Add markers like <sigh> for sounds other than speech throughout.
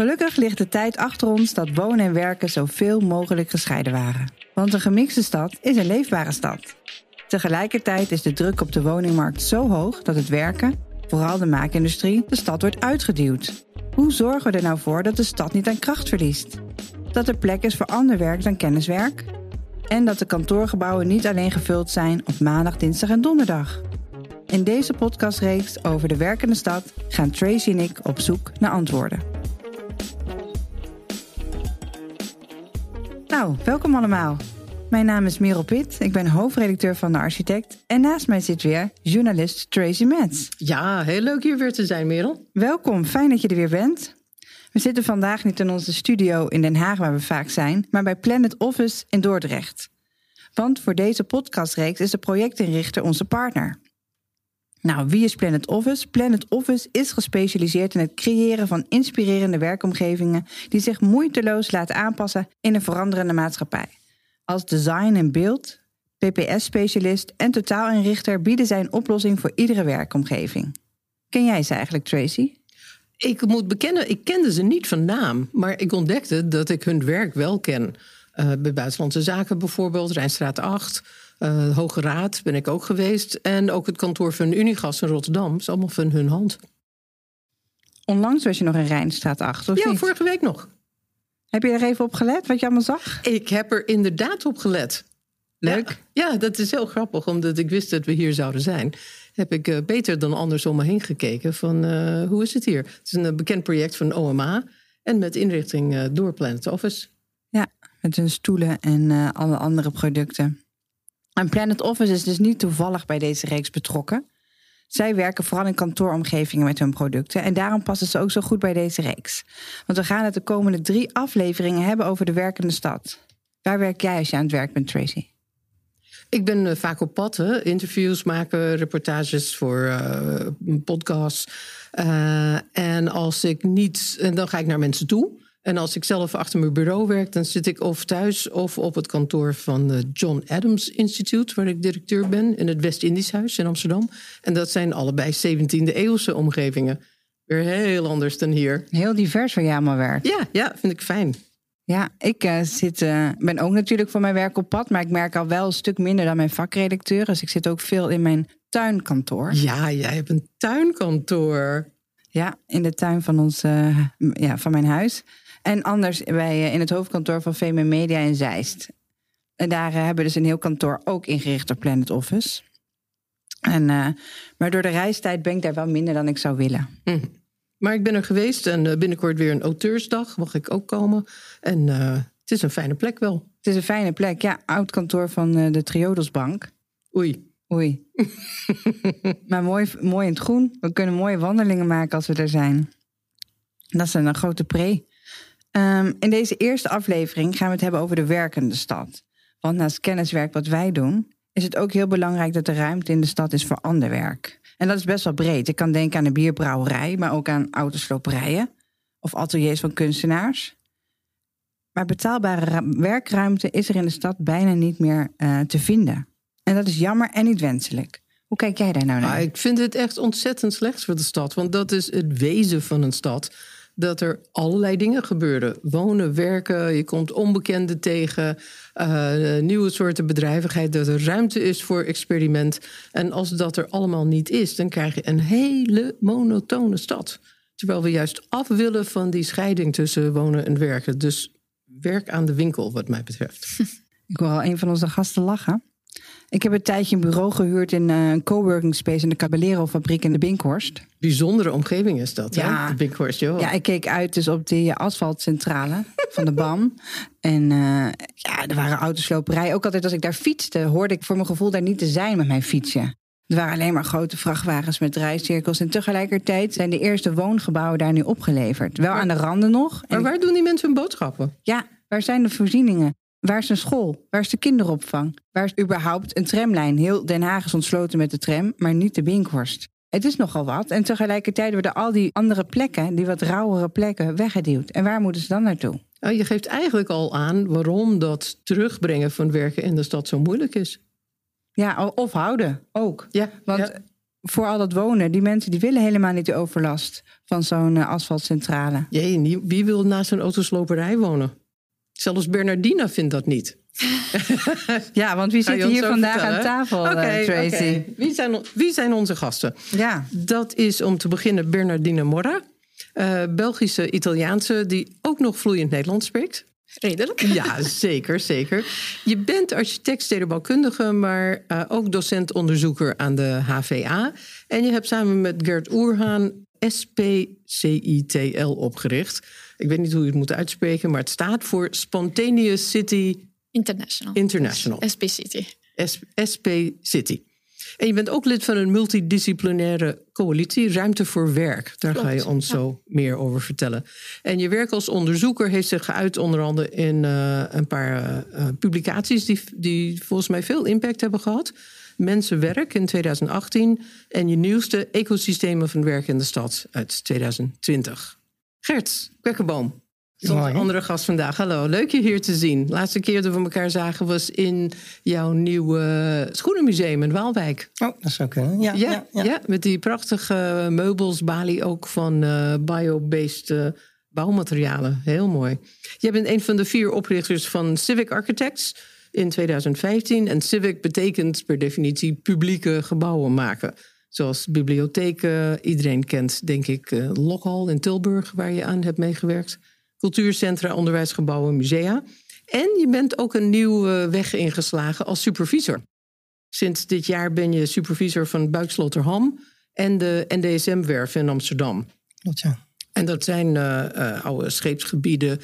Gelukkig ligt de tijd achter ons dat wonen en werken zoveel mogelijk gescheiden waren. Want een gemixte stad is een leefbare stad. Tegelijkertijd is de druk op de woningmarkt zo hoog dat het werken, vooral de maakindustrie, de stad wordt uitgeduwd. Hoe zorgen we er nou voor dat de stad niet aan kracht verliest? Dat er plek is voor ander werk dan kenniswerk? En dat de kantoorgebouwen niet alleen gevuld zijn op maandag, dinsdag en donderdag? In deze podcastreeks over de werkende stad gaan Tracy en ik op zoek naar antwoorden. Nou, welkom allemaal. Mijn naam is Merel Pitt, ik ben hoofdredacteur van De Architect. En naast mij zit weer journalist Tracy Metz. Ja, heel leuk hier weer te zijn, Merel. Welkom, fijn dat je er weer bent. We zitten vandaag niet in onze studio in Den Haag, waar we vaak zijn, maar bij Planet Office in Dordrecht. Want voor deze podcastreeks is de projectinrichter onze partner. Nou, wie is Planet Office? Planet Office is gespecialiseerd in het creëren van inspirerende werkomgevingen die zich moeiteloos laten aanpassen in een veranderende maatschappij. Als design en beeld, PPS-specialist en totaalinrichter bieden zij een oplossing voor iedere werkomgeving. Ken jij ze eigenlijk, Tracy? Ik moet bekennen, ik kende ze niet van naam, maar ik ontdekte dat ik hun werk wel ken. Uh, bij Buitenlandse Zaken bijvoorbeeld, Rijnstraat 8. Uh, Hoge Raad ben ik ook geweest. En ook het kantoor van Unigas in Rotterdam. is allemaal van hun hand. Onlangs was je nog in Rijnstraat 8, of Ja, niet? vorige week nog. Heb je er even op gelet, wat je allemaal zag? Ik heb er inderdaad op gelet. Leuk. Ja, ja, dat is heel grappig, omdat ik wist dat we hier zouden zijn. Heb ik uh, beter dan anders om me heen gekeken van uh, hoe is het hier? Het is een bekend project van OMA en met inrichting door Planet Office. Ja, met hun stoelen en alle andere producten. En Planet Office is dus niet toevallig bij deze reeks betrokken. Zij werken vooral in kantooromgevingen met hun producten. En daarom passen ze ook zo goed bij deze reeks. Want we gaan het de komende drie afleveringen hebben over de werkende stad. Waar werk jij als je aan het werk bent, Tracy? Ik ben uh, vaak op pad, interviews maken, reportages voor uh, podcasts. Uh, en als ik niet, dan ga ik naar mensen toe. En als ik zelf achter mijn bureau werk, dan zit ik of thuis of op het kantoor van het John Adams Institute, waar ik directeur ben, in het West-Indisch Huis in Amsterdam. En dat zijn allebei 17e eeuwse omgevingen. Weer heel anders dan hier. Heel divers waar jij allemaal werkt. Ja, ja vind ik fijn. Ja, ik uh, zit, uh, ben ook natuurlijk voor mijn werk op pad, maar ik merk al wel een stuk minder dan mijn vakredacteur. Dus ik zit ook veel in mijn tuinkantoor. Ja, jij hebt een tuinkantoor. Ja, in de tuin van, ons, uh, ja, van mijn huis. En anders bij, in het hoofdkantoor van VM Media in Zeist. En daar hebben we dus een heel kantoor ook ingericht door Planet Office. En, maar door de reistijd ben ik daar wel minder dan ik zou willen. Hm. Maar ik ben er geweest en binnenkort weer een auteursdag. Mag ik ook komen. En uh, het is een fijne plek wel. Het is een fijne plek, ja. Oud kantoor van uh, de Triodosbank. Oei. Oei. <laughs> maar mooi, mooi in het groen. We kunnen mooie wandelingen maken als we er zijn. Dat is een grote pre. Um, in deze eerste aflevering gaan we het hebben over de werkende stad. Want naast kenniswerk wat wij doen, is het ook heel belangrijk dat er ruimte in de stad is voor ander werk. En dat is best wel breed. Ik kan denken aan een bierbrouwerij, maar ook aan autosloperijen of ateliers van kunstenaars. Maar betaalbare werkruimte is er in de stad bijna niet meer uh, te vinden. En dat is jammer en niet wenselijk. Hoe kijk jij daar nou naar? Ah, ik vind het echt ontzettend slecht voor de stad. Want dat is het wezen van een stad. Dat er allerlei dingen gebeuren. Wonen, werken, je komt onbekenden tegen. Uh, nieuwe soorten bedrijvigheid. Dat er ruimte is voor experiment. En als dat er allemaal niet is, dan krijg je een hele monotone stad. Terwijl we juist af willen van die scheiding tussen wonen en werken. Dus werk aan de winkel, wat mij betreft. <laughs> Ik al een van onze gasten lachen. Ik heb een tijdje een bureau gehuurd in uh, een coworking space in de Caballero-fabriek in de Binkhorst. Bijzondere omgeving is dat, ja. hè? De Binkhorst, joh. Ja, ik keek uit dus op die asfaltcentrale <laughs> van de BAM. En uh, ja, er waren autosloperijen. Ook altijd als ik daar fietste, hoorde ik voor mijn gevoel daar niet te zijn met mijn fietsje. Er waren alleen maar grote vrachtwagens met draaicirkels. En tegelijkertijd zijn de eerste woongebouwen daar nu opgeleverd. Wel aan de randen nog. Maar waar doen die mensen hun boodschappen? Ja, waar zijn de voorzieningen? Waar is een school? Waar is de kinderopvang? Waar is überhaupt een tramlijn? Heel Den Haag is ontsloten met de tram, maar niet de Binkhorst. Het is nogal wat. En tegelijkertijd worden al die andere plekken, die wat rauwere plekken, weggeduwd. En waar moeten ze dan naartoe? Nou, je geeft eigenlijk al aan waarom dat terugbrengen van werken in de stad zo moeilijk is. Ja, of houden ook. Ja, Want ja. voor al dat wonen, die mensen die willen helemaal niet de overlast van zo'n uh, asfaltcentrale. Jee, wie wil naast een autosloperij wonen? Zelfs Bernardina vindt dat niet. <laughs> ja, want wie zit hier vandaag aan tafel, okay, Tracy? Okay. Wie, zijn, wie zijn onze gasten? Ja. Dat is om te beginnen Bernardine Morra. Uh, Belgische Italiaanse die ook nog vloeiend Nederlands spreekt. Redelijk. Ja, zeker, zeker. Je bent architect stedenbouwkundige, maar uh, ook docent-onderzoeker aan de HVA. En je hebt samen met Gert Oerhaan SPCITL opgericht. Ik weet niet hoe je het moet uitspreken, maar het staat voor Spontaneous City International. International. SP City. SP City. En je bent ook lid van een multidisciplinaire coalitie, Ruimte voor Werk. Daar ga je ons zo meer over vertellen. En je werk als onderzoeker heeft zich geuit onder andere in uh, een paar uh, publicaties die, die volgens mij veel impact hebben gehad. Mensenwerk in 2018 en je nieuwste Ecosystemen van Werk in de Stad uit 2020. Gert Kwekkenboom, een andere gast vandaag. Hallo, leuk je hier te zien. De laatste keer dat we elkaar zagen was in jouw nieuwe schoenenmuseum in Waalwijk. Oh, dat zou kunnen. Ja, ja, ja, ja. met die prachtige meubels, balie ook van uh, bio-based uh, bouwmaterialen. Heel mooi. Jij bent een van de vier oprichters van Civic Architects in 2015. En civic betekent per definitie publieke gebouwen maken. Zoals bibliotheken. Iedereen kent, denk ik, uh, Lokhal in Tilburg, waar je aan hebt meegewerkt cultuurcentra, onderwijsgebouwen, musea. En je bent ook een nieuwe weg ingeslagen als supervisor. Sinds dit jaar ben je supervisor van Buiksloterham en de NDSM-werf in Amsterdam. Klopt, ja. En dat zijn uh, uh, oude scheepsgebieden,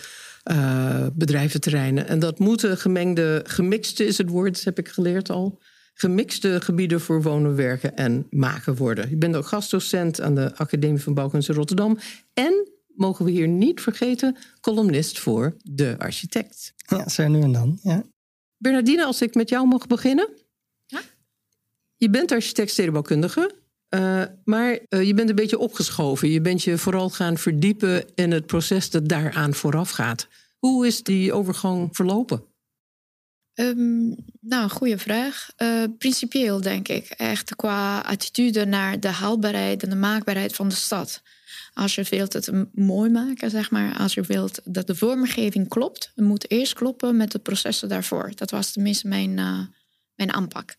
uh, bedrijventerreinen. En dat moeten gemengde, gemixte is het woord, heb ik geleerd al. Gemixte gebieden voor wonen, werken en maken worden. Je bent ook gastdocent aan de Academie van Bouwkunst in Rotterdam. En mogen we hier niet vergeten, columnist voor De Architect. Ja, zo nu en dan. Ja. Bernardine, als ik met jou mag beginnen. Ja? Je bent architect stedenbouwkundige, uh, maar uh, je bent een beetje opgeschoven. Je bent je vooral gaan verdiepen in het proces dat daaraan vooraf gaat. Hoe is die overgang verlopen? Um, nou, goede vraag. Uh, principieel denk ik. Echt qua attitude naar de haalbaarheid en de maakbaarheid van de stad. Als je wilt het mooi maken, zeg maar, als je wilt dat de vormgeving klopt, moet eerst kloppen met de processen daarvoor. Dat was tenminste mijn, mijn aanpak.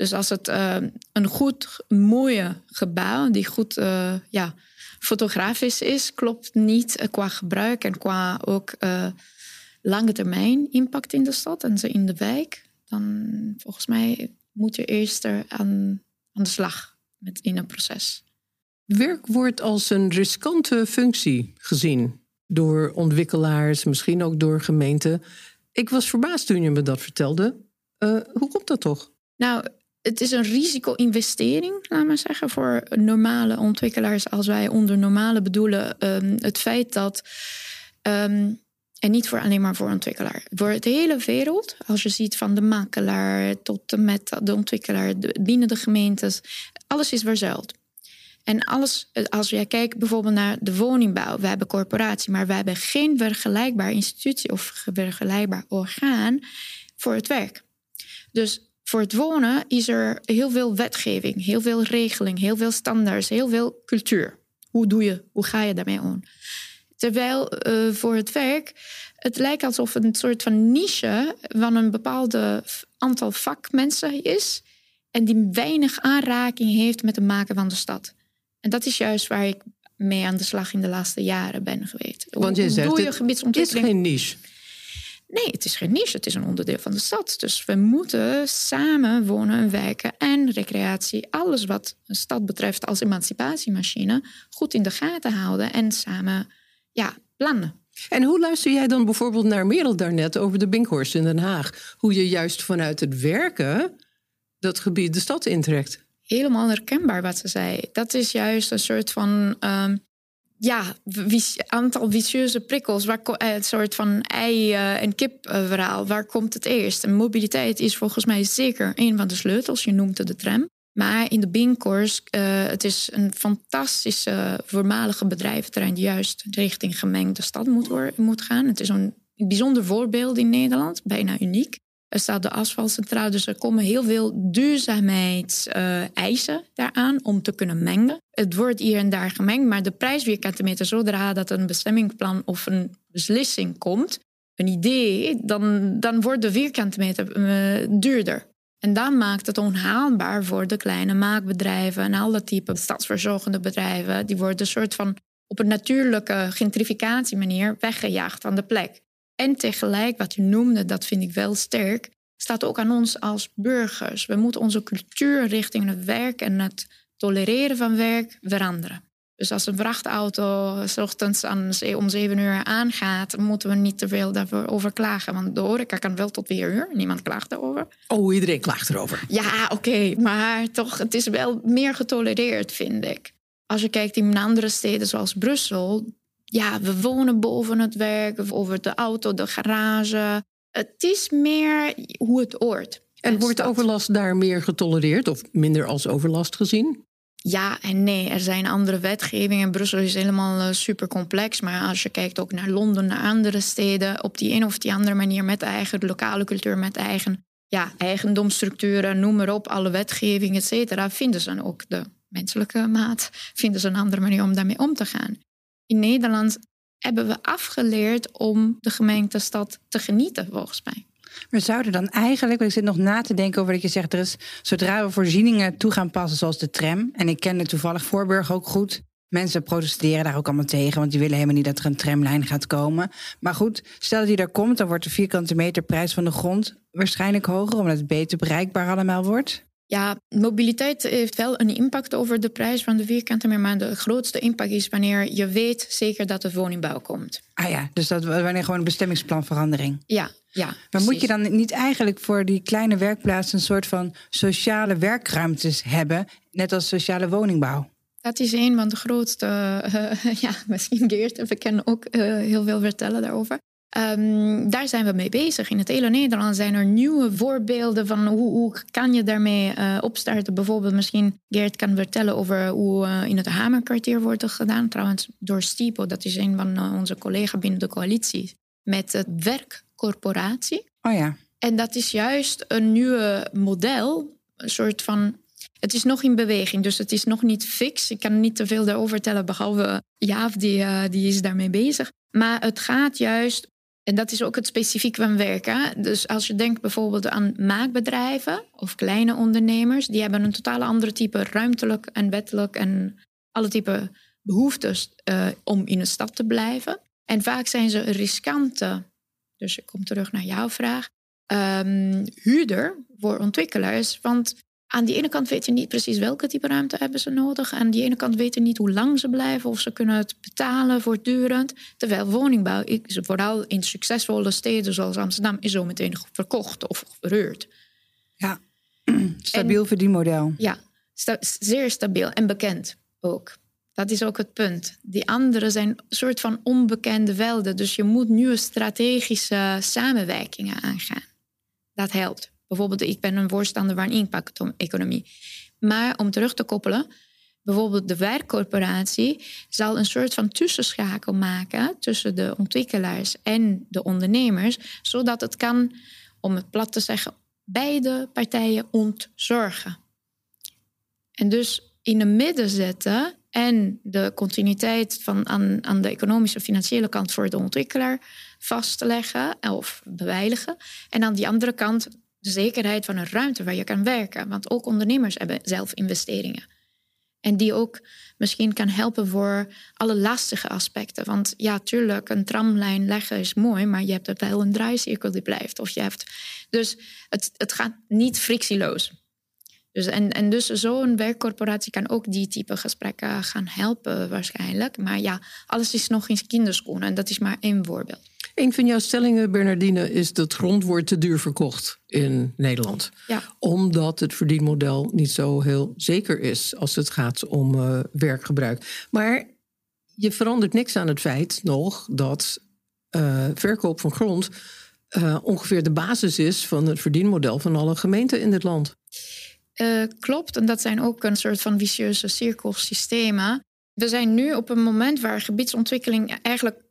Dus als het uh, een goed, mooie gebouw, die goed uh, ja, fotografisch is, klopt niet qua gebruik en qua ook lange termijn impact in de stad en in de wijk, dan volgens mij moet je eerst er aan, aan de slag met in een proces. Werk wordt als een riskante functie gezien door ontwikkelaars, misschien ook door gemeenten. Ik was verbaasd toen je me dat vertelde. Hoe komt dat toch? Nou, het is een risico-investering, laat maar zeggen, voor normale ontwikkelaars. Als wij onder normale bedoelen um, het feit dat. Um, en niet voor alleen maar voor ontwikkelaar. Voor de hele wereld, als je ziet van de makelaar tot en met de ontwikkelaar, binnen de gemeentes, alles is verzuild. En alles, als jij kijkt bijvoorbeeld naar de woningbouw, we hebben corporatie, maar we hebben geen vergelijkbaar institutie of vergelijkbaar orgaan voor het werk. Dus voor het wonen is er heel veel wetgeving, heel veel regeling, heel veel standaards, heel veel cultuur. Hoe doe je, hoe ga je daarmee om? Terwijl uh, voor het werk, het lijkt alsof het een soort van niche van een bepaalde aantal vakmensen is. En die weinig aanraking heeft met het maken van de stad. En dat is juist waar ik mee aan de slag in de laatste jaren ben geweest. Want je zegt, je het is geen niche. Nee, het is geen niche. Het is een onderdeel van de stad. Dus we moeten samen wonen en werken en recreatie. Alles wat een stad betreft als emancipatiemachine goed in de gaten houden en samen ja, plannen. En hoe luister jij dan bijvoorbeeld naar Merel daarnet over de Binkhorst in Den Haag? Hoe je juist vanuit het werken dat gebied de stad intrekt? helemaal herkenbaar wat ze zei. Dat is juist een soort van. Um, ja, aantal vicieuze prikkels. Waar, eh, een soort van ei- uh, en kip uh, verhaal. Waar komt het eerst? En mobiliteit is volgens mij zeker een van de sleutels. Je noemt het de tram. Maar in de Binkhorst, uh, het is een fantastische voormalige bedrijventerrein... die juist richting gemengde stad moet, moet gaan. Het is een bijzonder voorbeeld in Nederland, bijna uniek. Er staat de asfaltcentrale, dus er komen heel veel duurzaamheidseisen daaraan om te kunnen mengen. Het wordt hier en daar gemengd, maar de prijsvierkante zodra dat een bestemmingsplan of een beslissing komt, een idee, dan, dan wordt de vierkante meter uh, duurder. En dat maakt het onhaalbaar voor de kleine maakbedrijven en alle type stadsverzorgende bedrijven. Die worden een soort van op een natuurlijke gentrificatiemanier weggejaagd van de plek. En tegelijk, wat u noemde, dat vind ik wel sterk, staat ook aan ons als burgers. We moeten onze cultuur richting het werk en het tolereren van werk veranderen. Dus als een vrachtauto s ochtends om zeven uur aangaat, moeten we niet te veel daarover klagen. Want de horeca kan wel tot vier uur. Niemand klaagt daarover. Oh, iedereen klaagt erover. Ja, oké. maar toch, het is wel meer getolereerd, vind ik. Als je kijkt in andere steden zoals Brussel, ja, we wonen boven het werk, of over de auto, de garage. Het is meer hoe het hoort. En wordt overlast daar meer getolereerd of minder als overlast gezien? Ja en nee. Er zijn andere wetgevingen. Brussel is helemaal uh, super complex. Maar als je kijkt ook naar Londen, naar andere steden, op die een of die andere manier met eigen lokale cultuur, met eigen ja, eigendomsstructuren, noem maar op, alle wetgeving, et cetera, vinden ze ook de menselijke maat, vinden ze een andere manier om daarmee om te gaan. In Nederland hebben we afgeleerd om de gemeentestad te genieten, volgens mij. We zouden dan eigenlijk, ik zit nog na te denken over dat je zegt, er is, zodra we voorzieningen toe gaan passen, zoals de tram, en ik ken het toevallig Voorburg ook goed. Mensen protesteren daar ook allemaal tegen, want die willen helemaal niet dat er een tramlijn gaat komen. Maar goed, stel dat die daar komt, dan wordt de vierkante meter prijs van de grond waarschijnlijk hoger, omdat het beter bereikbaar allemaal wordt. Ja, mobiliteit heeft wel een impact over de prijs van de vierkante meter. Maar de grootste impact is wanneer je weet zeker dat er woningbouw komt. Ah ja, dus dat wanneer gewoon een bestemmingsplanverandering. Ja, ja. Maar precies. moet je dan niet eigenlijk voor die kleine werkplaatsen een soort van sociale werkruimtes hebben, net als sociale woningbouw? Dat is een van de grootste. Uh, <laughs> ja, misschien Geert, we kunnen ook uh, heel veel vertellen daarover. Um, daar zijn we mee bezig. In het hele Nederland zijn er nieuwe voorbeelden van hoe, hoe kan je daarmee uh, opstarten. Bijvoorbeeld, misschien Geert kan vertellen over hoe uh, in het Hamerkwartier wordt gedaan. Trouwens, door Stipo, dat is een van uh, onze collega's binnen de coalitie. Met het werkcorporatie. Oh ja. En dat is juist een nieuwe model. Een soort van het is nog in beweging, dus het is nog niet fix. Ik kan niet te veel daarover vertellen, behalve Jaaf, die, uh, die is daarmee bezig. Maar het gaat juist, en dat is ook het specifiek van werken. Dus als je denkt bijvoorbeeld aan maakbedrijven of kleine ondernemers, die hebben een totaal andere type ruimtelijk en wettelijk en alle type behoeftes uh, om in een stad te blijven. En vaak zijn ze riskante, dus ik kom terug naar jouw vraag, um, huurder voor ontwikkelaars. Want aan die ene kant weten niet precies welke type ruimte hebben ze nodig. Aan die ene kant weten niet hoe lang ze blijven of ze kunnen het betalen voortdurend. Terwijl woningbouw, vooral in succesvolle steden zoals Amsterdam, is zo meteen verkocht of verhuurd. Ja, stabiel verdienmodel. Ja, sta zeer stabiel en bekend ook. Dat is ook het punt. Die anderen zijn een soort van onbekende velden. Dus je moet nieuwe strategische samenwerkingen aangaan. Dat helpt. Bijvoorbeeld, ik ben een voorstander van impact-economie. Maar om terug te koppelen, bijvoorbeeld de werkcorporatie zal een soort van tussenschakel maken tussen de ontwikkelaars en de ondernemers, zodat het kan, om het plat te zeggen, beide partijen ontzorgen. En dus in het midden zetten en de continuïteit van aan, aan de economische financiële kant voor de ontwikkelaar vast te leggen of beweiligen. En aan die andere kant de zekerheid van een ruimte waar je kan werken. Want ook ondernemers hebben zelf investeringen. En die ook misschien kan helpen voor alle lastige aspecten. Want ja, tuurlijk, een tramlijn leggen is mooi, maar je hebt wel een draaicirkel die blijft. Of je hebt... Dus het, het gaat niet frictieloos. Dus en, en dus zo'n werkcorporatie kan ook die type gesprekken gaan helpen waarschijnlijk. Maar ja, alles is nog in kinderschoenen en dat is maar één voorbeeld. Een van jouw stellingen, Bernardine, is dat grond wordt te duur verkocht in Nederland. Ja. Omdat het verdienmodel niet zo heel zeker is als het gaat om uh, werkgebruik. Maar je verandert niks aan het feit nog dat uh, verkoop van grond uh, ongeveer de basis is van het verdienmodel van alle gemeenten in dit land. Uh, klopt, en dat zijn ook een soort van vicieuze cirkelsystemen. We zijn nu op een moment waar gebiedsontwikkeling eigenlijk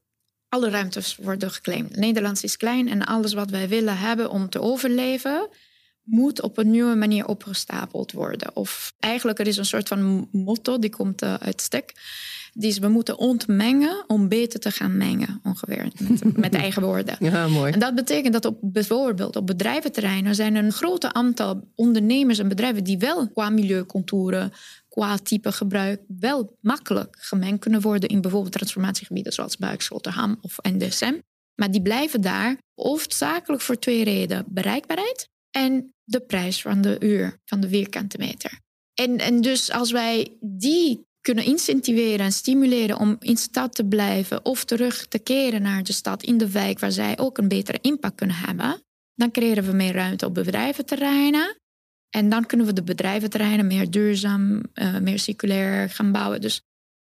alle ruimtes worden geclaimd. Nederland is klein en alles wat wij willen hebben om te overleven, moet op een nieuwe manier opgestapeld worden. Of eigenlijk, er is een soort van motto, die komt uh, uit stek. Die is, we moeten ontmengen om beter te gaan mengen, ongeveer, met, <laughs> met eigen woorden. Ja, mooi. En dat betekent dat op bijvoorbeeld op bedrijventerreinen zijn er een groot aantal ondernemers en bedrijven die wel qua milieucontouren, qua type gebruik, wel makkelijk gemengd kunnen worden in bijvoorbeeld transformatiegebieden zoals Buikschotterham of NDSM. Maar die blijven daar hoofdzakelijk voor twee redenen. Bereikbaarheid en de prijs van de uur, van de vierkante meter. En, en dus als wij die kunnen incentiveren en stimuleren om in stad te blijven of terug te keren naar de stad in de wijk waar zij ook een betere impact kunnen hebben, dan creëren we meer ruimte op bedrijventerreinen. En dan kunnen we de bedrijventerreinen meer duurzaam, uh, meer circulair gaan bouwen. Dus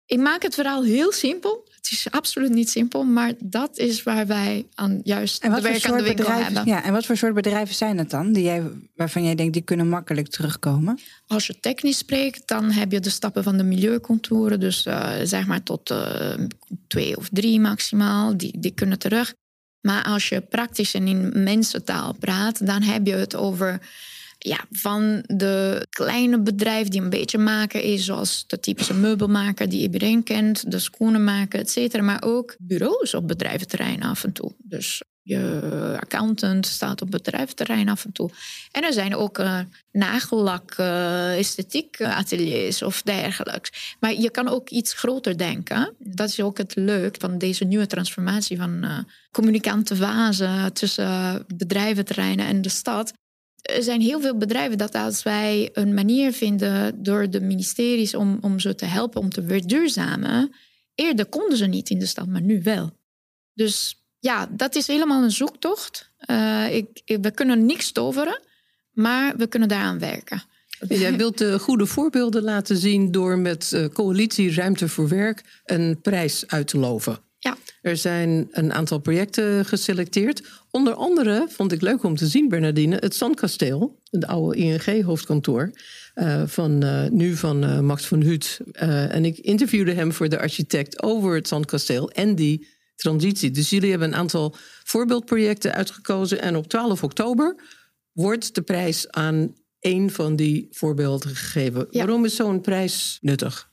ik maak het verhaal heel simpel. Het is absoluut niet simpel, maar dat is waar wij aan juist en wat de werk aan de winkel bedrijven, hebben. Ja, en wat voor soort bedrijven zijn het dan, die jij, waarvan jij denkt die kunnen makkelijk terugkomen? Als je technisch spreekt, dan heb je de stappen van de milieucontouren, dus uh, zeg maar tot uh, twee of drie maximaal, die, die kunnen terug. Maar als je praktisch en in mensentaal praat, dan heb je het over ja, van de kleine bedrijf die een beetje maken is, zoals de typische meubelmaker die iedereen kent, de schoenenmaker, et cetera, maar ook bureaus op bedrijventerrein af en toe. Dus je accountant staat op bedrijventerrein af en toe. En er zijn ook uh, nagellak, uh, esthetiek ateliers of dergelijks. Maar je kan ook iets groter denken. Dat is ook het leuk van deze nieuwe transformatie van uh, communicante fase tussen bedrijventerreinen en de stad er zijn heel veel bedrijven dat als wij een manier vinden door de ministeries om, om ze te helpen om te verduurzamen, eerder konden ze niet in de stad, maar nu wel. Dus ja, dat is helemaal een zoektocht. Uh, ik, we kunnen niks toveren, maar we kunnen daaraan werken. Jij wilt de goede voorbeelden laten zien door met uh, coalitie Ruimte voor Werk een prijs uit te loven. Ja. Er zijn een aantal projecten geselecteerd. Onder andere vond ik leuk om te zien, Bernardine, het Zandkasteel, het oude ING-hoofdkantoor. Uh, van, uh, nu van uh, Max van Huut. en ik interviewde hem voor de architect over het Zandkasteel en die transitie. Dus jullie hebben een aantal voorbeeldprojecten uitgekozen. En op 12 oktober wordt de prijs aan één van die voorbeelden gegeven. Ja. Waarom is zo'n prijs nuttig?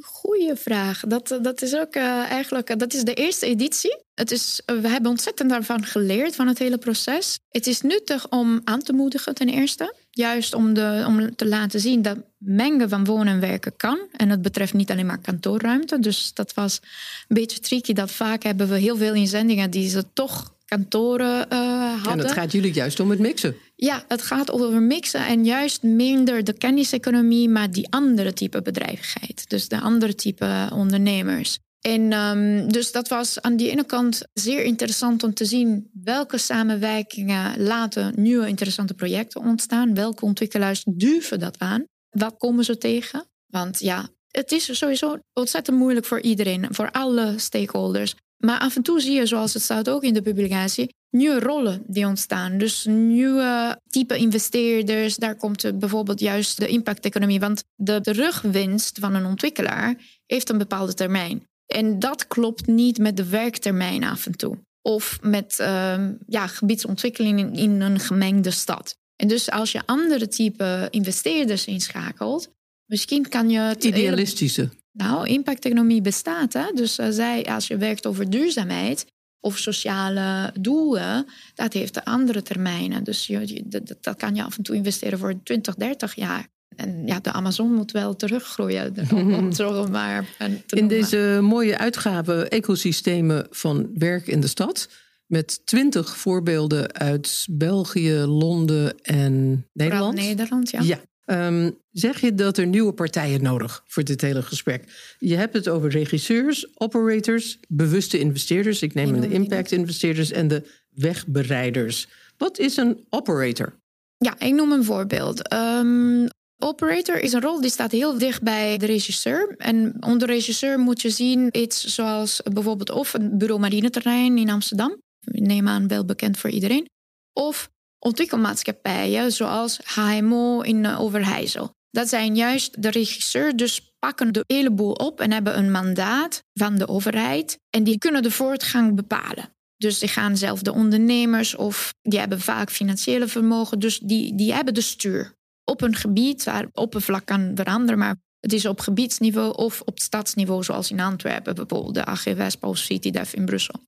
Goeie vraag. Dat, dat is ook uh, eigenlijk dat is de eerste editie. Het is, uh, we hebben ontzettend daarvan geleerd, van het hele proces. Het is nuttig om aan te moedigen, ten eerste. Juist om, de, om te laten zien dat mengen van wonen en werken kan. En het betreft niet alleen maar kantoorruimte. Dus dat was een beetje tricky. Dat vaak hebben we heel veel inzendingen die ze toch kantoren uh, hadden. En het gaat jullie juist om het mixen. Ja, het gaat over mixen en juist minder de kenniseconomie, maar die andere type bedrijvigheid. Dus de andere type ondernemers. En um, dus dat was aan die ene kant zeer interessant om te zien welke samenwerkingen laten nieuwe interessante projecten ontstaan. Welke ontwikkelaars durven dat aan? Wat komen ze tegen? Want ja, het is sowieso ontzettend moeilijk voor iedereen, voor alle stakeholders. Maar af en toe zie je, zoals het staat ook in de publicatie, nieuwe rollen die ontstaan. Dus nieuwe type investeerders. Daar komt bijvoorbeeld juist de impacteconomie. Want de terugwinst van een ontwikkelaar heeft een bepaalde termijn. En dat klopt niet met de werktermijn af en toe. Of met uh, ja, gebiedsontwikkeling in, in een gemengde stad. En dus als je andere type investeerders inschakelt, misschien kan je... Het idealistische. Nou, impacteconomie bestaat. Hè? Dus uh, zij, als je werkt over duurzaamheid of sociale doelen, dat heeft andere termijnen. Dus je, dat, dat kan je af en toe investeren voor 20, 30 jaar. En ja, de Amazon moet wel teruggroeien. <laughs> Om zo maar te in deze mooie uitgave Ecosystemen van Werk in de Stad. Met twintig voorbeelden uit België, Londen en Nederland. Vooral Nederland, ja. ja. Um, zeg je dat er nieuwe partijen nodig voor dit hele gesprek? Je hebt het over regisseurs, operators, bewuste investeerders. Ik neem de impact-investeerders en de wegbereiders. Wat is een operator? Ja, ik noem een voorbeeld. Um, operator is een rol die staat heel dicht bij de regisseur. En onder regisseur moet je zien iets zoals bijvoorbeeld of een bureau marineterrein in Amsterdam. Ik neem aan wel bekend voor iedereen. Of ontwikkelmaatschappijen zoals HMO in Overijssel. Dat zijn juist de regisseur, dus pakken de hele boel op en hebben een mandaat van de overheid. En die kunnen de voortgang bepalen. Dus die gaan zelf de ondernemers of die hebben vaak financiële vermogen. Dus die, die hebben de stuur op een gebied waar oppervlak kan veranderen. Maar het is op gebiedsniveau of op stadsniveau, zoals in Antwerpen, bijvoorbeeld de AG Westbouw CityDev in Brussel.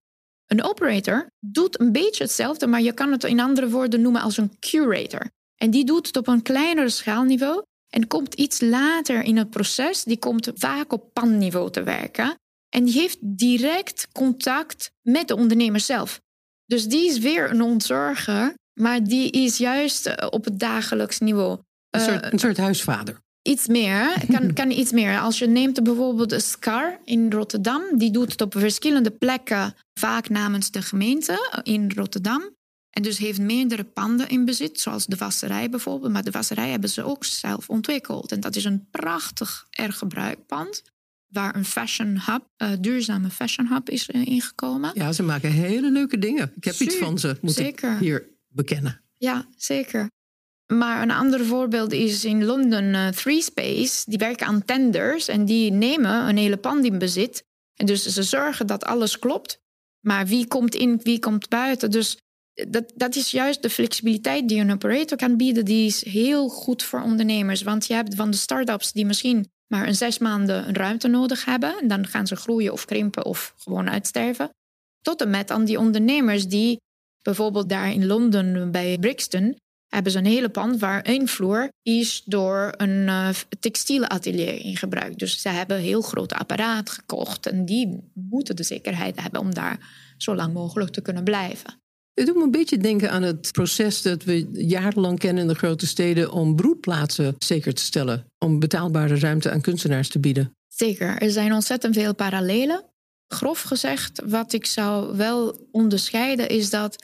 Een operator doet een beetje hetzelfde, maar je kan het in andere woorden noemen als een curator. En die doet het op een kleinere schaalniveau en komt iets later in het proces. Die komt vaak op panniveau te werken. En die heeft direct contact met de ondernemer zelf. Dus die is weer een ontzorger, maar die is juist eh, op het dagelijks niveau. Een soort, Uh, een soort huisvader. Iets meer, kan, <laughs> kan iets meer. Als je neemt bijvoorbeeld een SCAR in Rotterdam, die doet het op verschillende plekken, vaak namens de gemeente in Rotterdam. En dus heeft meerdere panden in bezit, zoals de wasserij bijvoorbeeld. Maar de wasserij hebben ze ook zelf ontwikkeld. En dat is een prachtig ergebruikpand, waar een fashion hub, uh, duurzame fashion hub is uh, ingekomen. Ja, ze maken hele leuke dingen. Ik heb iets van ze, moet zeker. ik hier bekennen. Ja, zeker. Maar een ander voorbeeld is in Londen uh, Three Space. Die werken aan tenders en die nemen een hele pand in bezit. En dus ze zorgen dat alles klopt. Maar wie komt in, wie komt buiten? Dus dat, dat is juist de flexibiliteit die een operator kan bieden. Die is heel goed voor ondernemers. Want je hebt van de start-ups die misschien maar een zes maanden een ruimte nodig hebben. En dan gaan ze groeien of krimpen of gewoon uitsterven. Tot en met aan die ondernemers die bijvoorbeeld daar in Londen bij Brixton hebben ze een hele pand waar één vloer is door een uh, textielatelier in gebruikt. Dus ze hebben een heel groot apparaat gekocht en die moeten de zekerheid hebben om daar zo lang mogelijk te kunnen blijven. Het doet me een beetje denken aan het proces dat we jarenlang kennen in de grote steden om broedplaatsen zeker te stellen. Om betaalbare ruimte aan kunstenaars te bieden. Zeker, er zijn ontzettend veel parallelen. Grof gezegd, wat ik zou wel onderscheiden is dat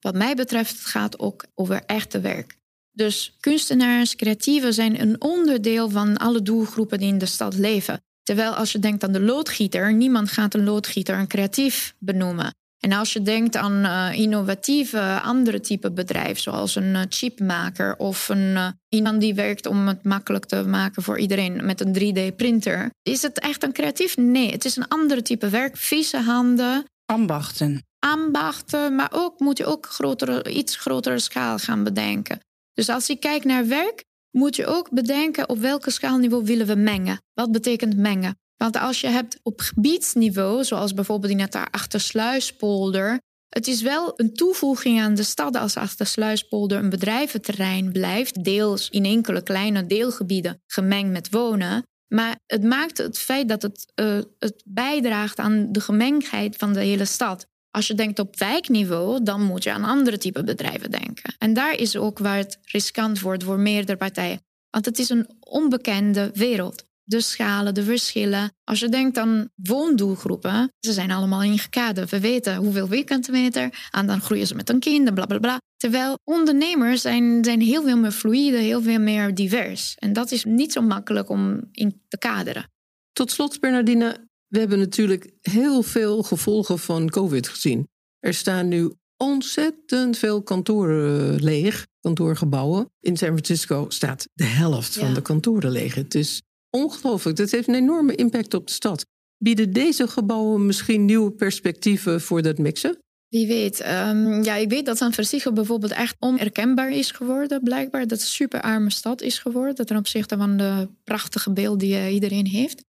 wat mij betreft het gaat ook over echte werk. Dus kunstenaars, creatieven zijn een onderdeel van alle doelgroepen die in de stad leven. Terwijl als je denkt aan de loodgieter, niemand gaat een loodgieter een creatief benoemen. En als je denkt aan uh, innovatieve andere type bedrijf, zoals een uh, chipmaker of een, uh, iemand die werkt om het makkelijk te maken voor iedereen met een 3D-printer, is het echt een creatief? Nee, het is een andere type werk. Vieze handen. Ambachten. Ambachten, maar ook moet je ook grotere, iets grotere schaal gaan bedenken. Dus als je kijkt naar werk, moet je ook bedenken op welke schaalniveau willen we mengen. Wat betekent mengen? Want als je hebt op gebiedsniveau, zoals bijvoorbeeld in het Achtersluispolder, het is wel een toevoeging aan de stad als Achtersluispolder een bedrijventerrein blijft, deels in enkele kleine deelgebieden gemengd met wonen. Maar het maakt het feit dat het, uh, het bijdraagt aan de gemengdheid van de hele stad. Als je denkt op wijkniveau, dan moet je aan andere type bedrijven denken. En daar is ook waar het riskant wordt voor meerdere partijen. Want het is een onbekende wereld de schalen, de verschillen. Als je denkt aan woondoelgroepen, ze zijn allemaal ingekaderd. We weten hoeveel vierkante en dan groeien ze met een kind, bla bla bla. Terwijl ondernemers zijn, zijn heel veel meer fluïde, heel veel meer divers. En dat is niet zo makkelijk om in te kaderen. Tot slot, Bernardine, we hebben natuurlijk heel veel gevolgen van COVID gezien. Er staan nu ontzettend veel kantoren leeg, kantoorgebouwen. In San Francisco staat de helft ja. van de kantoren leeg. Het is ongelooflijk. Dat heeft een enorme impact op de stad. Bieden deze gebouwen misschien nieuwe perspectieven voor dat mixen? Wie weet. Um, ja, ik weet dat San Francisco bijvoorbeeld echt onherkenbaar is geworden, blijkbaar. Dat het een super arme stad is geworden ten opzichte van de prachtige beeld die uh, iedereen heeft.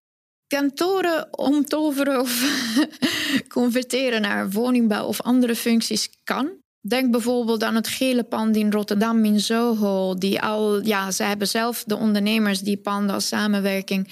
Kantoren omtoveren of <laughs> converteren naar woningbouw of andere functies kan. Denk bijvoorbeeld aan het gele pand in Rotterdam in Soho. Die al, ja, ze hebben zelf de ondernemers die panden als samenwerking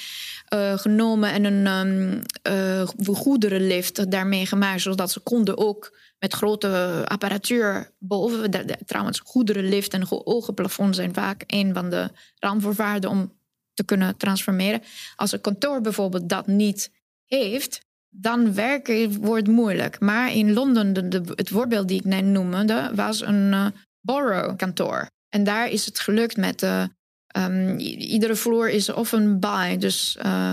uh, genomen en een um, uh, goederenlift daarmee gemaakt, zodat ze konden ook met grote apparatuur boven. Trouwens, goederenlift en hoge plafond zijn vaak een van de randvoorwaarden om te kunnen transformeren. Als een kantoor bijvoorbeeld dat niet heeft, dan werken wordt moeilijk. Maar in Londen, de, het voorbeeld die ik net noemde, was een uh, borough-kantoor. En daar is het gelukt met uh, um, iedere vloer is of een buy, dus uh,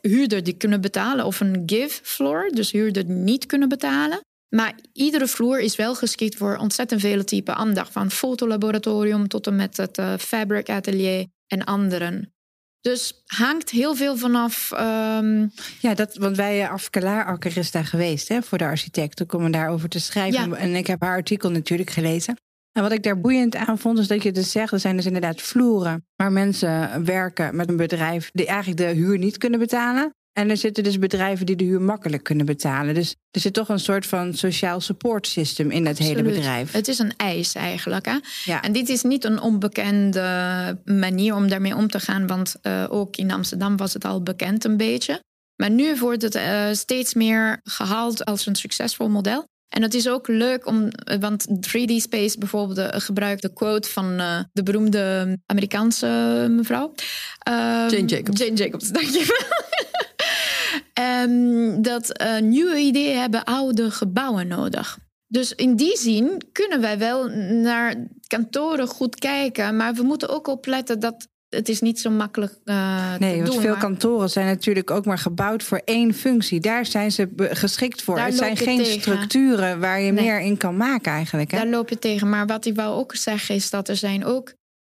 huurder die kunnen betalen, of een give floor, dus huurder die niet kunnen betalen. Maar iedere vloer is wel geschikt voor ontzettend vele typen aandacht. Van fotolaboratorium tot en met het fabric atelier. En anderen. Dus hangt heel veel vanaf. ehm, Ja, dat, want wij, Afkelaarakker is daar geweest hè, voor de architecten, om daarover te schrijven. Ja. En ik heb haar artikel natuurlijk gelezen. En wat ik daar boeiend aan vond, is dat je dus zegt, er zijn dus inderdaad vloeren waar mensen werken met een bedrijf die eigenlijk de huur niet kunnen betalen. En er zitten dus bedrijven die de huur makkelijk kunnen betalen. Dus er zit toch een soort van sociaal support system in dat hele bedrijf. Het is een eis eigenlijk. Hè? Ja. En dit is niet een onbekende manier om daarmee om te gaan, want eh, ook in Amsterdam was het al bekend een beetje. Maar nu wordt het eh, steeds meer gehaald als een succesvol model. En het is ook leuk om, eh, want 3D Space bijvoorbeeld gebruikt de quote van de beroemde Amerikaanse mevrouw. Ehm, Jane Jacobs. Jane Jacobs, <laughs> dankjewel. Ehm, dat eh, nieuwe ideeën hebben oude gebouwen nodig. Dus in die zin kunnen wij wel naar kantoren goed kijken, maar we moeten ook opletten dat het is niet zo makkelijk eh Nee, te want doen. veel maar kantoren zijn natuurlijk ook maar gebouwd voor één functie. Daar zijn ze geschikt voor. Daar het zijn geen tegen. structuren waar je Nee. meer in kan maken eigenlijk. Hè? Daar loop je tegen. Maar wat ik wou ook zeggen is dat er zijn ook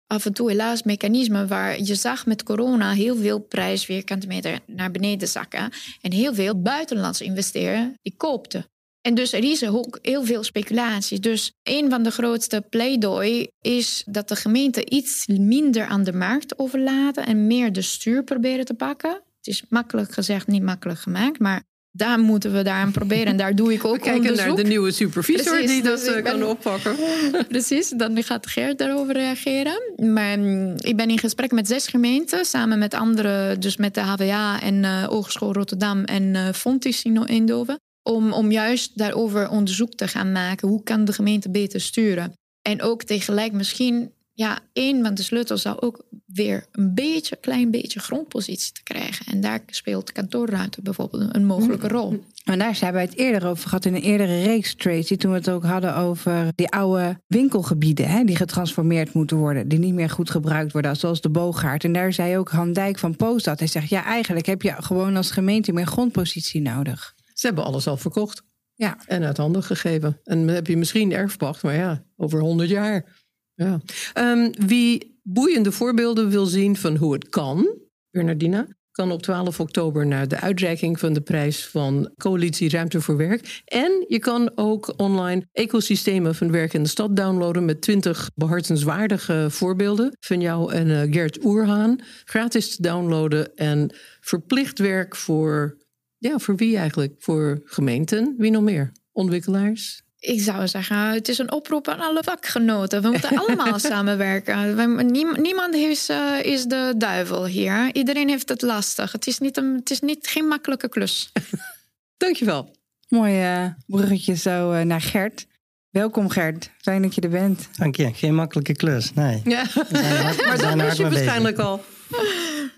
af en toe helaas mechanismen waar je zag met corona heel veel prijsvierkante meter naar beneden zakken. En heel veel buitenlandse investeerders die koopten. En dus er is ook heel veel speculatie. Dus een van de grootste pleidooi is dat de gemeente iets minder aan de markt overlaten en meer de stuur proberen te pakken. Het is makkelijk gezegd, niet makkelijk gemaakt, maar daar moeten we daar aan proberen. En daar doe ik <laughs> ook We kijken onderzoek. naar de nieuwe supervisor Precies, die dat dus eh, kan ben- oppakken. <laughs> Precies, dan gaat Geert daarover reageren. Maar mm, ik ben in gesprek met zes gemeenten, samen met andere, dus met de HVA en Hogeschool Rotterdam en eh Fontis in Eindhoven. Om, om juist daarover onderzoek te gaan maken. Hoe kan de gemeente beter sturen? En ook tegelijk misschien, ja, één van de sleutels zou ook weer een beetje, klein beetje grondpositie te krijgen. En daar speelt kantoorruimte bijvoorbeeld een mogelijke rol. En daar hebben wij het eerder over gehad in een eerdere reeks, Tracy. Toen we het ook hadden over die oude winkelgebieden hè, die getransformeerd moeten worden. Die niet meer goed gebruikt worden, zoals de Boogaard. En daar zei ook Han Dijk van Post dat. Hij zegt, ja, eigenlijk heb je gewoon als gemeente meer grondpositie nodig. Ze hebben alles al verkocht Ja. en uit handen gegeven. En dan heb je misschien erfpacht, maar ja, over 100 jaar. Ja. Ehm, wie boeiende voorbeelden wil zien van hoe het kan, Bernardina, kan op 12 oktober naar de uitreiking van de prijs van Coalitie Ruimte voor Werk. En je kan ook online ecosystemen van werk in de stad downloaden met 20 behartenswaardige voorbeelden van jou en eh, Gert Oerhaan. Gratis te downloaden en verplicht werk voor, ja, voor wie eigenlijk? Voor gemeenten, wie nog meer? Ontwikkelaars? Ik zou zeggen, het is een oproep aan alle vakgenoten. We moeten allemaal <laughs> samenwerken. We- niem- niemand is, eh, is de duivel hier. Iedereen heeft het lastig. Het is, niet een, het is niet, geen makkelijke klus. <laughs> Dankjewel. Mooi eh, bruggetje zo eh, naar Gert. Welkom Gert, fijn dat je er bent. Dank je. Geen makkelijke klus. Nee. Ja, hard- <laughs> maar dat wist je waarschijnlijk al.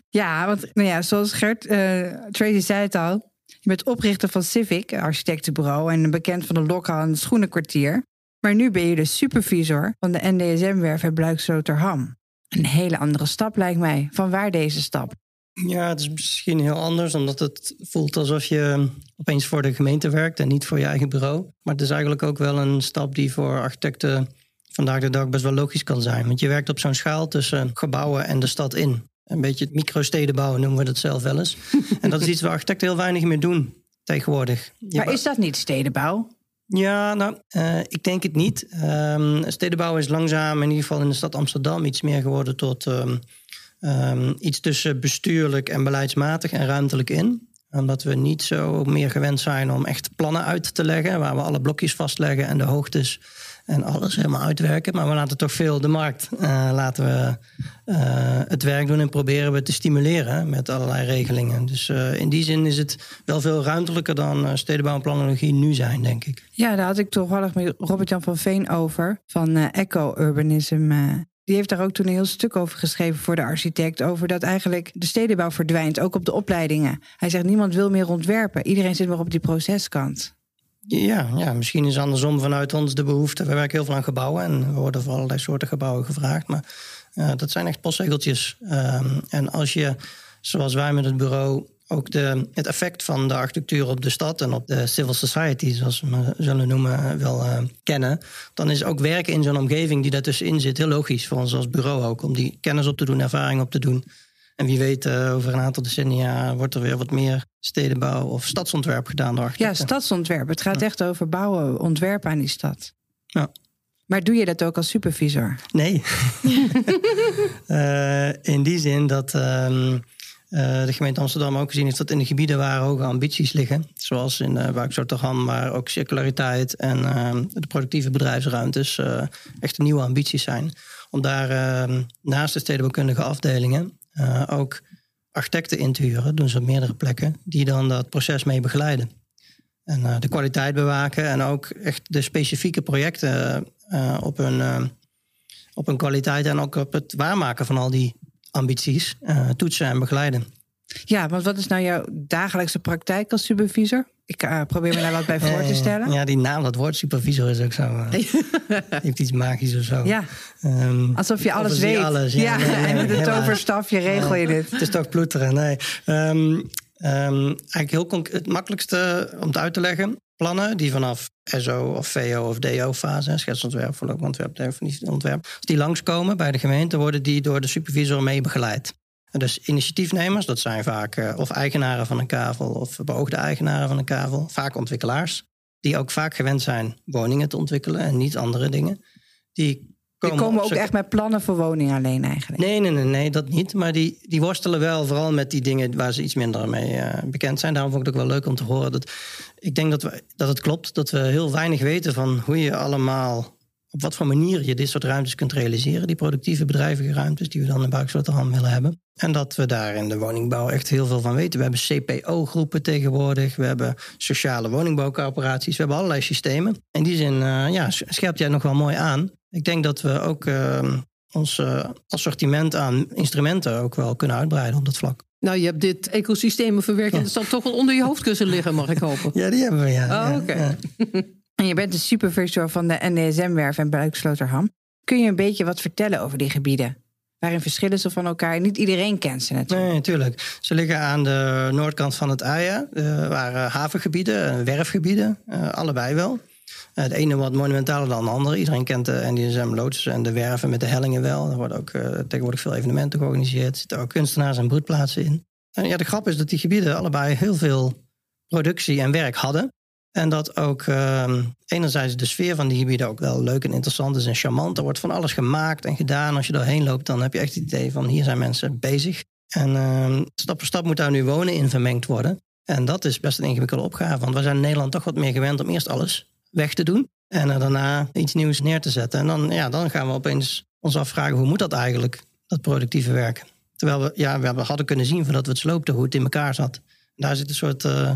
Ja, want nou ja, zoals Gert, eh, Tracy zei het al. Bent oprichter van Civic, architectenbureau... en bekend van de Lokhal en Schoenenkwartier. Maar nu ben je de supervisor van de NDSM-werf in Bluiksloterham. Een hele andere stap lijkt mij. Van waar deze stap? Ja, het is misschien heel anders, omdat het voelt alsof je opeens voor de gemeente werkt en niet voor je eigen bureau. Maar het is eigenlijk ook wel een stap die voor architecten vandaag de dag best wel logisch kan zijn. Want je werkt op zo'n schaal tussen gebouwen en de stad in. Een beetje microsteden bouwen noemen we dat zelf wel eens. <laughs> en dat is iets waar architecten heel weinig meer doen tegenwoordig. Je Maar is dat niet stedenbouw? Ja, nou, eh, ik denk het niet. Ehm, stedenbouw is langzaam, in ieder geval in de stad Amsterdam, iets meer geworden tot ehm, ehm, iets tussen bestuurlijk en beleidsmatig en ruimtelijk in. Omdat we niet zo meer gewend zijn om echt plannen uit te leggen, waar we alle blokjes vastleggen en de hoogtes en alles helemaal uitwerken. Maar we laten toch veel de markt eh, laten we, eh, het werk doen en proberen we te stimuleren met allerlei regelingen. Dus eh, in die zin is het wel veel ruimtelijker dan stedenbouw en planologie nu zijn, denk ik. Ja, daar had ik toevallig met Robert-Jan van Veen over, van Eco-Urbanism. die heeft daar ook toen een heel stuk over geschreven voor de architect. Over dat eigenlijk de stedenbouw verdwijnt, ook op de opleidingen. Hij zegt, niemand wil meer ontwerpen. Iedereen zit maar op die proceskant. Ja, ja, misschien is andersom vanuit ons de behoefte. We werken heel veel aan gebouwen en we worden voor allerlei soorten gebouwen gevraagd. Maar eh, dat zijn echt postzegeltjes. Ehm, en als je, zoals wij met het bureau, ook de, het effect van de architectuur op de stad en op de civil society, zoals we zullen noemen, wel uh, kennen, dan is ook werken in zo'n omgeving die daartussenin zit heel logisch voor ons als bureau ook, om die kennis op te doen, ervaring op te doen. En wie weet, uh, over een aantal decennia wordt er weer wat meer stedenbouw of stadsontwerp gedaan door architecten. Ja, stadsontwerp. Het gaat echt over bouwen, ontwerpen aan die stad. Ja. Maar doe je dat ook als supervisor? Nee. uh, <laughs> in die zin dat um, uh, de gemeente Amsterdam ook gezien heeft dat in de gebieden waar hoge ambities liggen, zoals in uh, Buik maar ook circulariteit en ehm, de productieve bedrijfsruimtes, echt nieuwe ambities zijn. Om daar ehm, naast de stedenbouwkundige afdelingen ook architecten in te huren, doen ze op meerdere plekken, die dan dat proces mee begeleiden. En uh, de kwaliteit bewaken en ook echt de specifieke projecten uh, op, hun, op hun kwaliteit en ook op het waarmaken van al die ambities toetsen en begeleiden. Ja, want wat is nou jouw dagelijkse praktijk als supervisor? Ik probeer me daar wat bij voor te stellen. Ja, die naam, dat woord supervisor is ook zo. <laughs> heeft iets magisch of zo. Ja, um, alsof je alles weet. Alles, ja, ja, nee, nee, en met een toverstafje regel je dit. Het is toch ploeteren, nee. Um, Um, eigenlijk heel het makkelijkste om het uit te leggen. Plannen die vanaf SO of VO of DO fase, schetsontwerp, voorlopig ontwerp, definitieontwerp, als die langskomen bij de gemeente, worden die door de supervisor mee begeleid. En dus initiatiefnemers, dat zijn vaak uh, of eigenaren van een kavel of beoogde eigenaren van een kavel, vaak ontwikkelaars, die ook vaak gewend zijn woningen te ontwikkelen en niet andere dingen. Die Komen die komen ook echt met plannen voor woningen alleen eigenlijk? Nee, nee, nee, nee dat niet. Maar die, die worstelen wel vooral met die dingen waar ze iets minder mee uh, bekend zijn. Daarom vond ik het ook wel leuk om te horen. Dat, ik denk dat, we, dat het klopt dat we heel weinig weten van hoe je allemaal... op wat voor manier je dit soort ruimtes kunt realiseren. Die productieve bedrijvige ruimtes die we dan in Buiksloterham willen hebben. En dat we daar in de woningbouw echt heel veel van weten. We hebben CPO-groepen tegenwoordig. We hebben sociale woningbouwcorporaties. We hebben allerlei systemen. In die zin uh, ja, scherpt jij nog wel mooi aan ik denk dat we ook uh, ons uh, assortiment aan instrumenten ook wel kunnen uitbreiden op dat vlak. Nou, je hebt dit ecosystemen verwerken. Dat zal toch wel onder je hoofdkussen liggen, mag ik hopen. <laughs> Ja, die hebben we, ja. Oh, ja, oké. Okay. Ja. <laughs> En je bent de supervisor van de NDSM-werf en Buiksloterham. Kun je een beetje wat vertellen over die gebieden? Waarin verschillen ze van elkaar? Niet iedereen kent ze natuurlijk. Nee, natuurlijk. Ze liggen aan de noordkant van het Eia. Er waren havengebieden, werfgebieden, uh, allebei wel. Het ene wat monumentaler dan het andere. Iedereen kent de NDSM-loods en de werven met de hellingen wel. Er worden ook tegenwoordig veel evenementen georganiseerd. Er zitten ook kunstenaars en broedplaatsen in. En ja, de grap is dat die gebieden allebei heel veel productie en werk hadden. En dat ook uh, enerzijds de sfeer van die gebieden ook wel leuk en interessant is en charmant. Er wordt van alles gemaakt en gedaan. Als je doorheen loopt, dan heb je echt het idee van hier zijn mensen bezig. En uh, stap voor stap moet daar nu wonen in vermengd worden. En dat is best een ingewikkelde opgave. Want we zijn in Nederland toch wat meer gewend om eerst alles weg te doen. En daarna iets nieuws neer te zetten. En dan, ja, dan gaan we opeens ons afvragen, hoe moet dat eigenlijk, dat productieve werken? Terwijl we, ja, we hadden kunnen zien voordat we het sloopten hoe het in elkaar zat. Daar zit een soort uh,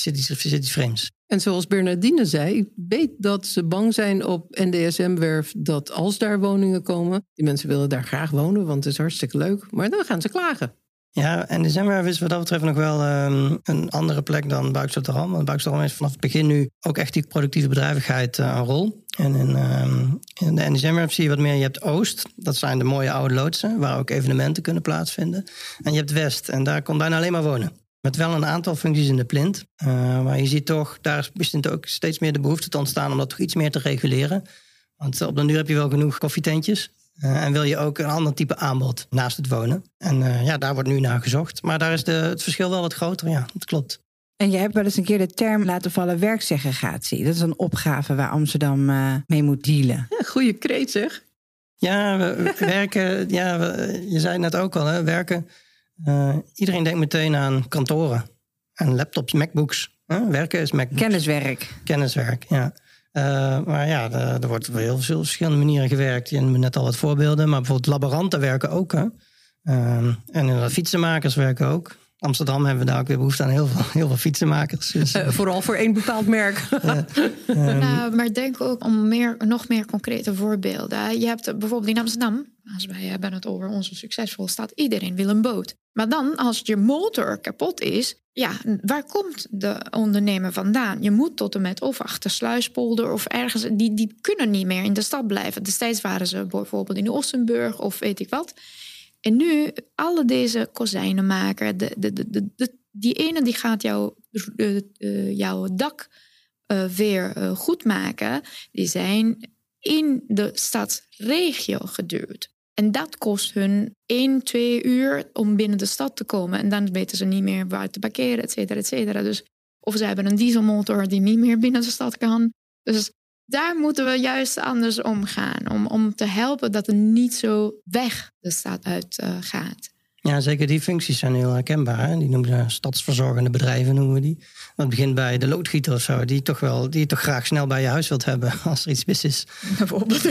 zit iets, zit iets vreemds. En zoals Bernardine zei, ik weet dat ze bang zijn op NDSM-werf dat als daar woningen komen, die mensen willen daar graag wonen, want het is hartstikke leuk, maar dan gaan ze klagen. Ja, en de Zemwerf is wat dat betreft nog wel um, een andere plek dan Buikstoteram. Want Buikstoteram heeft vanaf het begin nu ook echt die productieve bedrijvigheid uh, een rol. En in, um, in de NDZM zie je wat meer. Je hebt Oost, dat zijn de mooie oude loodsen... waar ook evenementen kunnen plaatsvinden. En je hebt West, en daar komt bijna alleen maar wonen. Met wel een aantal functies in de plint. Uh, maar je ziet toch, daar begint ook steeds meer de behoefte te ontstaan... om dat toch iets meer te reguleren. Want op den duur heb je wel genoeg koffietentjes. Uh, en wil je ook een ander type aanbod naast het wonen. En uh, ja, daar wordt nu naar gezocht. Maar daar is de, het verschil wel wat groter, ja, dat klopt. En je hebt wel eens een keer de term laten vallen werksegregatie. Dat is een opgave waar Amsterdam uh, mee moet dealen. Ja, goede kreet zeg. Ja, we, <laughs> werken, ja we, je zei het net ook al, hè, werken. Iedereen denkt meteen aan kantoren. Aan laptops, MacBooks. Werken is MacBooks. Kenniswerk. Kenniswerk, ja. Uh, maar ja, er, er wordt op heel veel verschillende manieren gewerkt. Je noemde net al wat voorbeelden, maar bijvoorbeeld laboranten werken ook. Hè? Uh, en fietsenmakers werken ook. Amsterdam hebben we daar ook weer behoefte aan heel veel, heel veel fietsenmakers. Dus, vooral voor één bepaald merk. ja, um, <laughs> nou, maar denk ook om meer, nog meer concrete voorbeelden. Je hebt bijvoorbeeld in Amsterdam, als wij hebben het over onze succesvolle stad, iedereen wil een boot. Maar dan, als je motor kapot is, ja, waar komt de ondernemer vandaan? Je moet tot en met of achter Sluispolder of ergens, die, die kunnen niet meer in de stad blijven. Destijds waren ze bijvoorbeeld in Ossenburg of weet ik wat. En nu, alle deze kozijnenmaker, de, de, de, de, die ene die gaat jou, uh, jouw dak uh, weer goed maken. Die zijn in de stadsregio geduurd. En dat kost hun 1, 2 uur om binnen de stad te komen. En dan weten ze niet meer waar te parkeren, et cetera, et cetera. Dus, of ze hebben een dieselmotor die niet meer binnen de stad kan. Dus daar moeten we juist anders omgaan. Om, om te helpen dat het niet zo weg de stad uit uh, gaat. Ja, zeker die functies zijn heel herkenbaar. Hè? Die noemen ze stadsverzorgende bedrijven, noemen we die. Dat begint bij de loodgieter of zo, die toch wel, die je toch graag snel bij je huis wilt hebben <laughs> als er iets mis is. Bijvoorbeeld.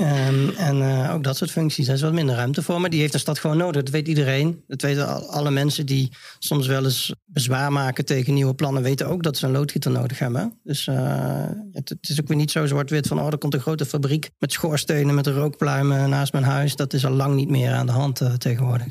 Um, en uh, ook dat soort functies, daar is wat minder ruimte voor. Maar die heeft de stad gewoon nodig. Dat weet iedereen. Dat weten alle mensen die soms wel eens bezwaar maken tegen nieuwe plannen, weten ook dat ze een loodgieter nodig hebben. Dus uh, het, het, is ook weer niet zo zwart-wit van, oh, er komt een grote fabriek met schoorstenen, met rookpluimen naast mijn huis. Dat is al lang niet meer aan de hand uh, tegenwoordig.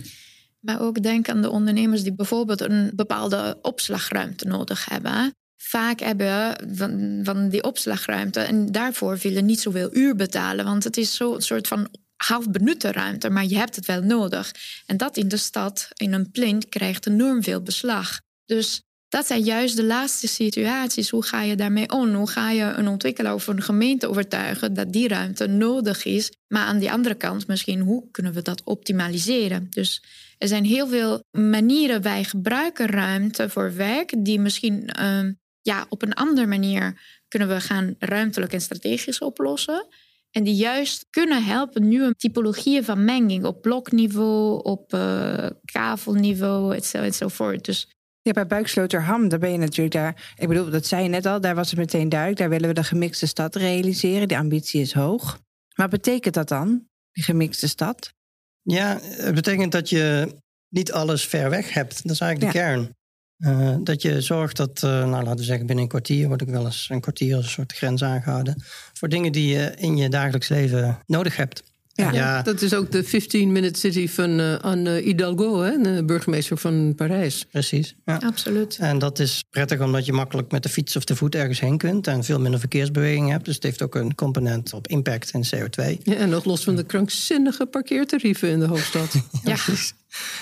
Maar ook denk aan de ondernemers die bijvoorbeeld een bepaalde opslagruimte nodig hebben vaak hebben van, van die opslagruimte. En daarvoor willen niet zoveel uur betalen. Want het is zo'n soort van half benutte ruimte, maar je hebt het wel nodig. En dat in de stad, in een plint, krijgt enorm veel beslag. Dus dat zijn juist de laatste situaties. Hoe ga je daarmee om? Hoe ga je een ontwikkelaar of een gemeente overtuigen dat die ruimte nodig is? Maar aan die andere kant, misschien hoe kunnen we dat optimaliseren? Dus er zijn heel veel manieren. Wij gebruiken ruimte voor werk die misschien uh, ja, op een andere manier kunnen we gaan ruimtelijk en strategisch oplossen. En die juist kunnen helpen nieuwe typologieën van menging op blokniveau, op uh, kavelniveau enzovoort. Dus ja, bij Buiksloterham, daar ben je natuurlijk daar. Ik bedoel, dat zei je net al, daar was het meteen duidelijk. Daar willen we de gemixte stad realiseren. Die ambitie is hoog. Maar betekent dat dan, die gemixte stad? Ja, het betekent dat je niet alles ver weg hebt. Dat is eigenlijk de kern. Uh, dat je zorgt dat, uh, nou laten we zeggen, binnen een kwartier wordt ook wel eens een kwartier als een soort grens aangehouden. Voor dingen die je in je dagelijks leven nodig hebt. Ja, ja. dat is ook de 15-minute city van uh, Anne Hidalgo, hè, de burgemeester van Parijs. Precies. Ja. Absoluut. En dat is prettig omdat je makkelijk met de fiets of de voet ergens heen kunt en veel minder verkeersbeweging hebt. Dus het heeft ook een component op impact in CO2. Ja, en nog los van de krankzinnige parkeertarieven in de hoofdstad. <laughs> ja.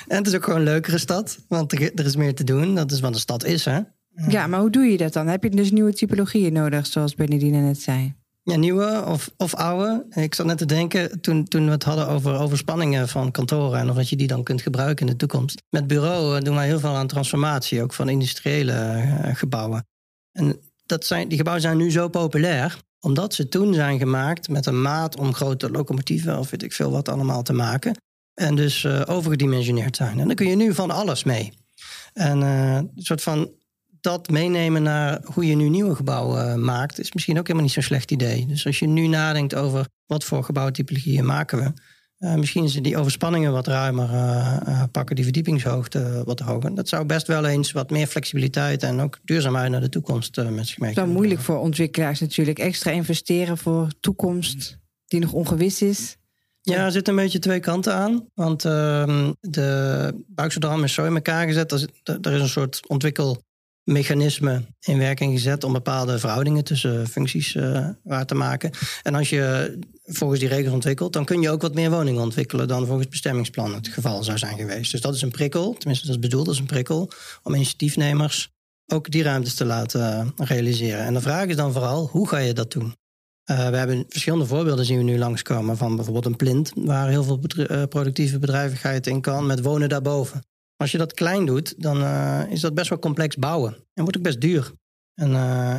En het is ook gewoon een leukere stad, want er is meer te doen. Dat is wat de stad is, hè? Ja, maar hoe doe je dat dan? Heb je dus nieuwe typologieën nodig, zoals Benedine net zei? Ja, nieuwe of, of oude. Ik zat net te denken, toen, toen we het hadden over overspanningen van kantoren... en of dat je die dan kunt gebruiken in de toekomst. Met bureau doen wij heel veel aan transformatie, ook van industriële uh, gebouwen. En dat zijn, die gebouwen zijn nu zo populair omdat ze toen zijn gemaakt met een maat om grote locomotieven... of weet ik veel wat allemaal te maken. En dus uh, overgedimensioneerd zijn. En dan kun je nu van alles mee. En een soort van dat meenemen naar hoe je nu nieuwe gebouwen uh, maakt, is misschien ook helemaal niet zo'n slecht idee. Dus als je nu nadenkt over wat voor gebouwtypologieën maken we. Uh, misschien ze die overspanningen wat ruimer uh, pakken, die verdiepingshoogte wat hoger. Dat zou best wel eens wat meer flexibiliteit en ook duurzaamheid naar de toekomst met zich mee. Het is wel moeilijk voor ontwikkelaars natuurlijk. Extra investeren voor toekomst die nog ongewis is. Ja, er zitten een beetje twee kanten aan. Want uh, de buikzodram is zo in elkaar gezet. Er, er is een soort ontwikkelmechanisme in werking gezet om bepaalde verhoudingen tussen functies uh, waar te maken. En als je volgens die regels ontwikkelt, dan kun je ook wat meer woningen ontwikkelen dan volgens bestemmingsplan het geval zou zijn geweest. Dus dat is een prikkel, tenminste dat is bedoeld als een prikkel, om initiatiefnemers ook die ruimtes te laten realiseren. En de vraag is dan vooral, hoe ga je dat doen? Uh, we hebben verschillende voorbeelden zien we nu langskomen van bijvoorbeeld een plint, waar heel veel productieve bedrijvigheid in kan met wonen daarboven. Als je dat klein doet, dan uh, is dat best wel complex bouwen en wordt ook best duur. En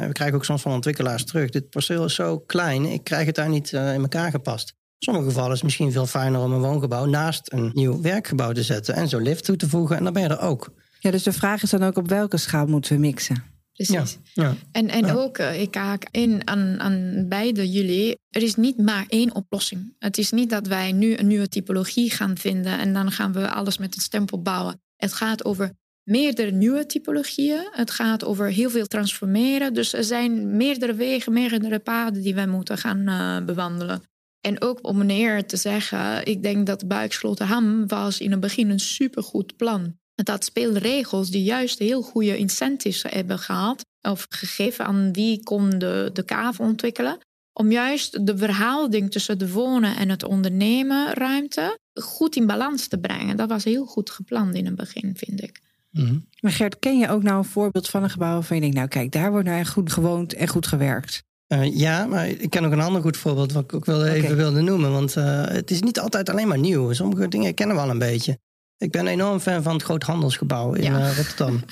we krijgen ook soms van ontwikkelaars terug: dit perceel is zo klein, ik krijg het daar niet in elkaar gepast. In sommige gevallen is het misschien veel fijner om een woongebouw naast een nieuw werkgebouw te zetten en zo lift toe te voegen en dan ben je er ook. Ja, dus de vraag is dan ook op welke schaal moeten we mixen? Precies. Ja, ja. En, en Ja. ook, eh, ik haak in aan, aan beide jullie. Er is niet maar één oplossing. Het is niet dat wij nu een nieuwe typologie gaan vinden en dan gaan we alles met een stempel bouwen. Het gaat over meerdere nieuwe typologieën. Het gaat over heel veel transformeren. Dus er zijn meerdere wegen, meerdere paden die wij moeten gaan eh, bewandelen. En ook om meneer te zeggen, ik denk dat Buiksloterham was in het begin een supergoed plan. Het had speelregels die juist heel goede incentives hebben gehad of gegeven aan wie kon de, de ontwikkelen. Om juist de verhouding tussen de wonen en het ondernemen ruimte goed in balans te brengen. Dat was heel goed gepland in het begin, vind ik. Mhm. Maar Gert, ken je ook nou een voorbeeld van een gebouw waarvan je denkt, nou kijk, daar wordt nou echt goed gewoond en goed gewerkt? Eh, ja, maar ik ken ook een ander goed voorbeeld wat ik ook wel even wilde noemen. Want eh, het is niet altijd alleen maar nieuw. Sommige dingen kennen we al een beetje. Ik ben een enorm fan van het Groothandelsgebouw in Ja. eh, Rotterdam. <laughs>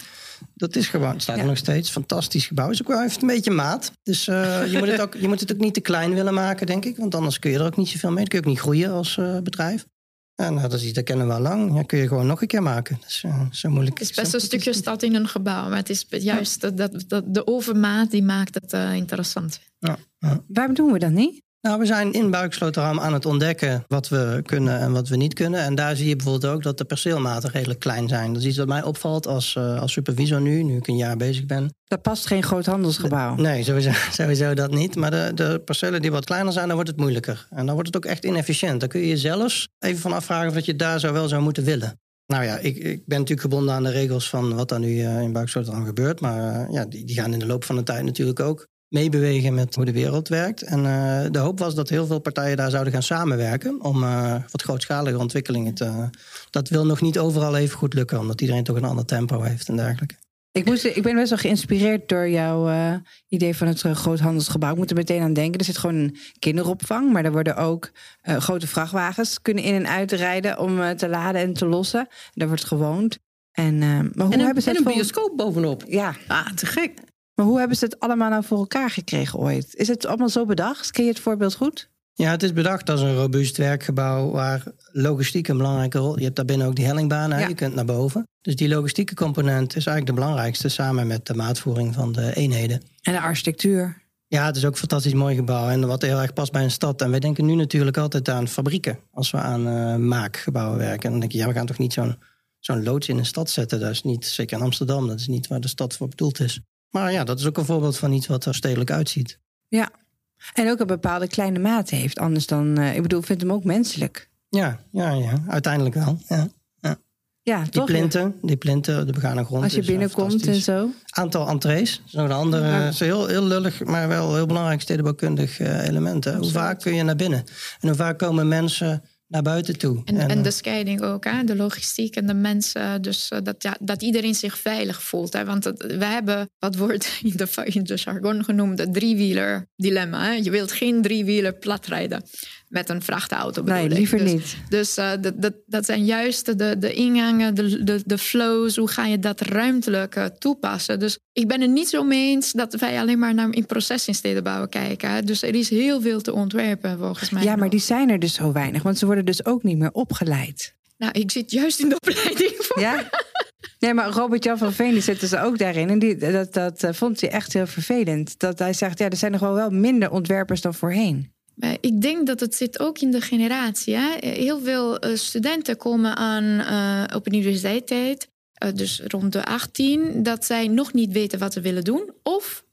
Dat is gewoon, het staat er Ja. nog steeds. Fantastisch gebouw. Is ook wel heeft een beetje maat. Dus eh, <laughs> je, moet het ook, je moet het ook niet te klein willen maken, denk ik. Want anders kun je er ook niet zoveel mee. Dan kun je ook niet groeien als eh, bedrijf. En nou, dat, is, dat kennen we al lang. Ja, kun je gewoon nog een keer maken. Dus eh, zo moeilijk. Het is best een stukje stad in een gebouw. Maar het is juist dat, dat, dat de overmaat die maakt het interessant. Ja, ja. Waarom doen we dat niet? Nou, we zijn in Buiksloterham aan het ontdekken wat we kunnen en wat we niet kunnen. En daar zie je bijvoorbeeld ook dat de perceelmaten redelijk klein zijn. Dat is iets wat mij opvalt als, eh, als supervisor nu, nu ik een jaar bezig ben. Dat past geen groot handelsgebouw. Nee, sowieso, <laughs> sowieso dat niet. Maar de, de percelen die wat kleiner zijn, dan wordt het moeilijker. En dan wordt het ook echt inefficiënt. Dan kun je je zelfs even van afvragen of dat je daar zo wel zou moeten willen. Nou ja, ik, ik ben natuurlijk gebonden aan de regels van wat er nu eh, in Buiksloterham gebeurt. Maar eh, ja, die, die gaan in de loop van de tijd natuurlijk ook meebewegen met hoe de wereld werkt. En eh, de hoop was dat heel veel partijen daar zouden gaan samenwerken om eh, wat grootschalige ontwikkelingen te. Dat wil nog niet overal even goed lukken, omdat iedereen toch een ander tempo heeft en dergelijke. Ik, moest, ik ben best wel geïnspireerd door jouw eh, idee van het uh, groothandelsgebouw. Ik moet er meteen aan denken. Er zit gewoon een kinderopvang, maar er worden ook uh, grote vrachtwagens kunnen in en uitrijden om uh, te laden en te lossen. Daar wordt gewoond. En, uh, maar hoe en een, hebben ze en het een bioscoop bovenop. Ja. Ah, te gek. Maar hoe hebben ze het allemaal nou voor elkaar gekregen ooit? Is het allemaal zo bedacht? Ken je het voorbeeld goed? Ja, het is bedacht als een robuust werkgebouw waar logistiek een belangrijke rol... Je hebt daarbinnen ook die hellingbanen, Ja. je kunt naar boven. Dus die logistieke component is eigenlijk de belangrijkste... samen met de maatvoering van de eenheden. En de architectuur. Ja, het is ook een fantastisch mooi gebouw. En wat heel erg past bij een stad. En wij denken nu natuurlijk altijd aan fabrieken. Als we aan uh, maakgebouwen werken. En dan denk je, ja, we gaan toch niet zo'n zo'n loods in een stad zetten. Dat is niet, zeker in Amsterdam, dat is niet waar de stad voor bedoeld is. Maar ja, dat is ook een voorbeeld van iets wat er stedelijk uitziet. Ja, en ook een bepaalde kleine maat heeft. Anders dan, uh, ik bedoel, vind hem ook menselijk. Ja, ja, ja uiteindelijk wel. Ja. Ja, die toch? plinten, die plinten, de begane grond. Als je binnenkomt en zo. Aantal entrees, zo'n andere, Ja. is heel, heel lullig, maar wel heel belangrijk stedenbouwkundig uh, element. Hè? Hoe vaak kun je naar binnen? En hoe vaak komen mensen naar buiten toe? En, en, eh, de scheiding ook, hè? de logistiek en de mensen. Dus uh, dat, ja, dat iedereen zich veilig voelt. Hè? Want het, we hebben, wat wordt <laughs> in de, in de jargon genoemd, de driewieler dilemma. Hè? Je wilt geen driewieler platrijden met een vrachtauto. Nee, liever dus, niet. Dus uh, dat, dat, dat zijn juist de, de ingangen, de, de, de flows. Hoe ga je dat ruimtelijk uh, toepassen? Dus ik ben het niet zo mee eens dat wij alleen maar naar in proces in stedenbouwen kijken. Hè? Dus er is heel veel te ontwerpen volgens mij. Ja, maar nog. die zijn er dus zo weinig. Want ze worden dus ook niet meer opgeleid. Nou, ik zit juist in de opleiding voor. Ja? Nee, maar Robert-Jan van Veen die zitten ze ook daarin. En die, dat, dat uh, vond hij echt heel vervelend. Dat hij zegt, ja, er zijn nog wel, wel minder ontwerpers dan voorheen. Maar ik denk dat het zit ook in de generatie. Hè? Heel veel uh, studenten komen aan op een universiteit, dus rond de 18, dat zij nog niet weten wat ze willen doen. Of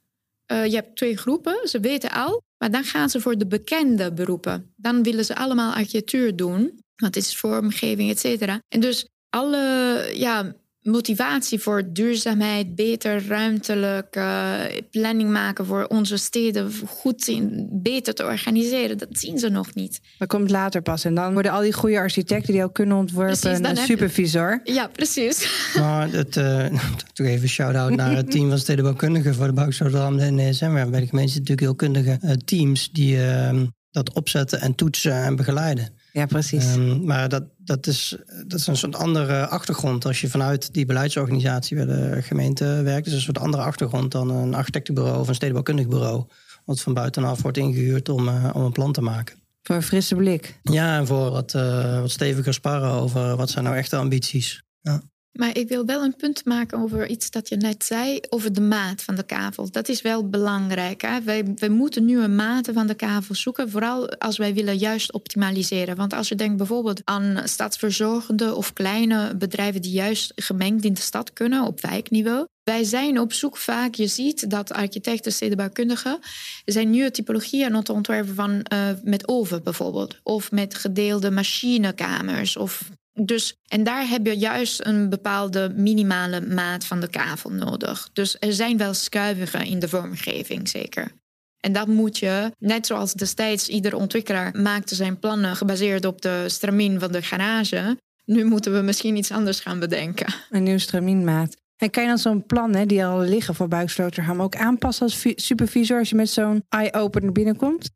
je hebt twee groepen, ze weten al, maar dan gaan ze voor de bekende beroepen. Dan willen ze allemaal architectuur doen, want is vormgeving, et cetera. En dus alle ja, motivatie voor duurzaamheid, beter ruimtelijk uh, planning maken voor onze steden, goed in, beter te organiseren, dat zien ze nog niet. Dat komt later pas. En dan worden al die goede architecten die ook kunnen ontwerpen Precies, een heb supervisor. Je... Ja, precies. <laughs> Maar het, uh, toch even een shout-out naar het team van stedenbouwkundigen voor de Bouwstadram en de NSM. We hebben bij de gemeente natuurlijk heel kundige uh, teams die uh, dat opzetten en toetsen en begeleiden. Ja, precies. Um, maar dat, dat, is, dat is een soort andere achtergrond als je vanuit die beleidsorganisatie bij de gemeente werkt. Dus een soort andere achtergrond dan een architectenbureau of een stedenbouwkundig bureau. Wat van buitenaf wordt ingehuurd om, uh, om een plan te maken. Voor een frisse blik. Ja, en voor wat, uh, wat steviger sparren over wat zijn nou echte ambities. Ja. Maar ik wil wel een punt maken over iets dat je net zei, over de maat van de kavel. Dat is wel belangrijk. Hè? Wij, wij moeten nieuwe maten van de kavel zoeken, vooral als wij willen juist optimaliseren. Want als je denkt bijvoorbeeld aan stadsverzorgende of kleine bedrijven die juist gemengd in de stad kunnen op wijkniveau. Wij zijn op zoek vaak, je ziet dat architecten, stedenbouwkundigen, zijn nieuwe typologieën aan het ontwerpen van uh, met oven bijvoorbeeld. Of met gedeelde machinekamers of dus, en daar heb je juist een bepaalde minimale maat van de kavel nodig. Dus er zijn wel schuivigen in de vormgeving, zeker. En dat moet je, net zoals destijds ieder ontwikkelaar maakte zijn plannen gebaseerd op de stramien van de garage. nu moeten we misschien iets anders gaan bedenken. Een nieuw stramienmaat. En kan je dan zo'n plan hè, die al liggen voor Buiksloterham ook aanpassen als supervisor als je met zo'n eye-opener binnenkomt?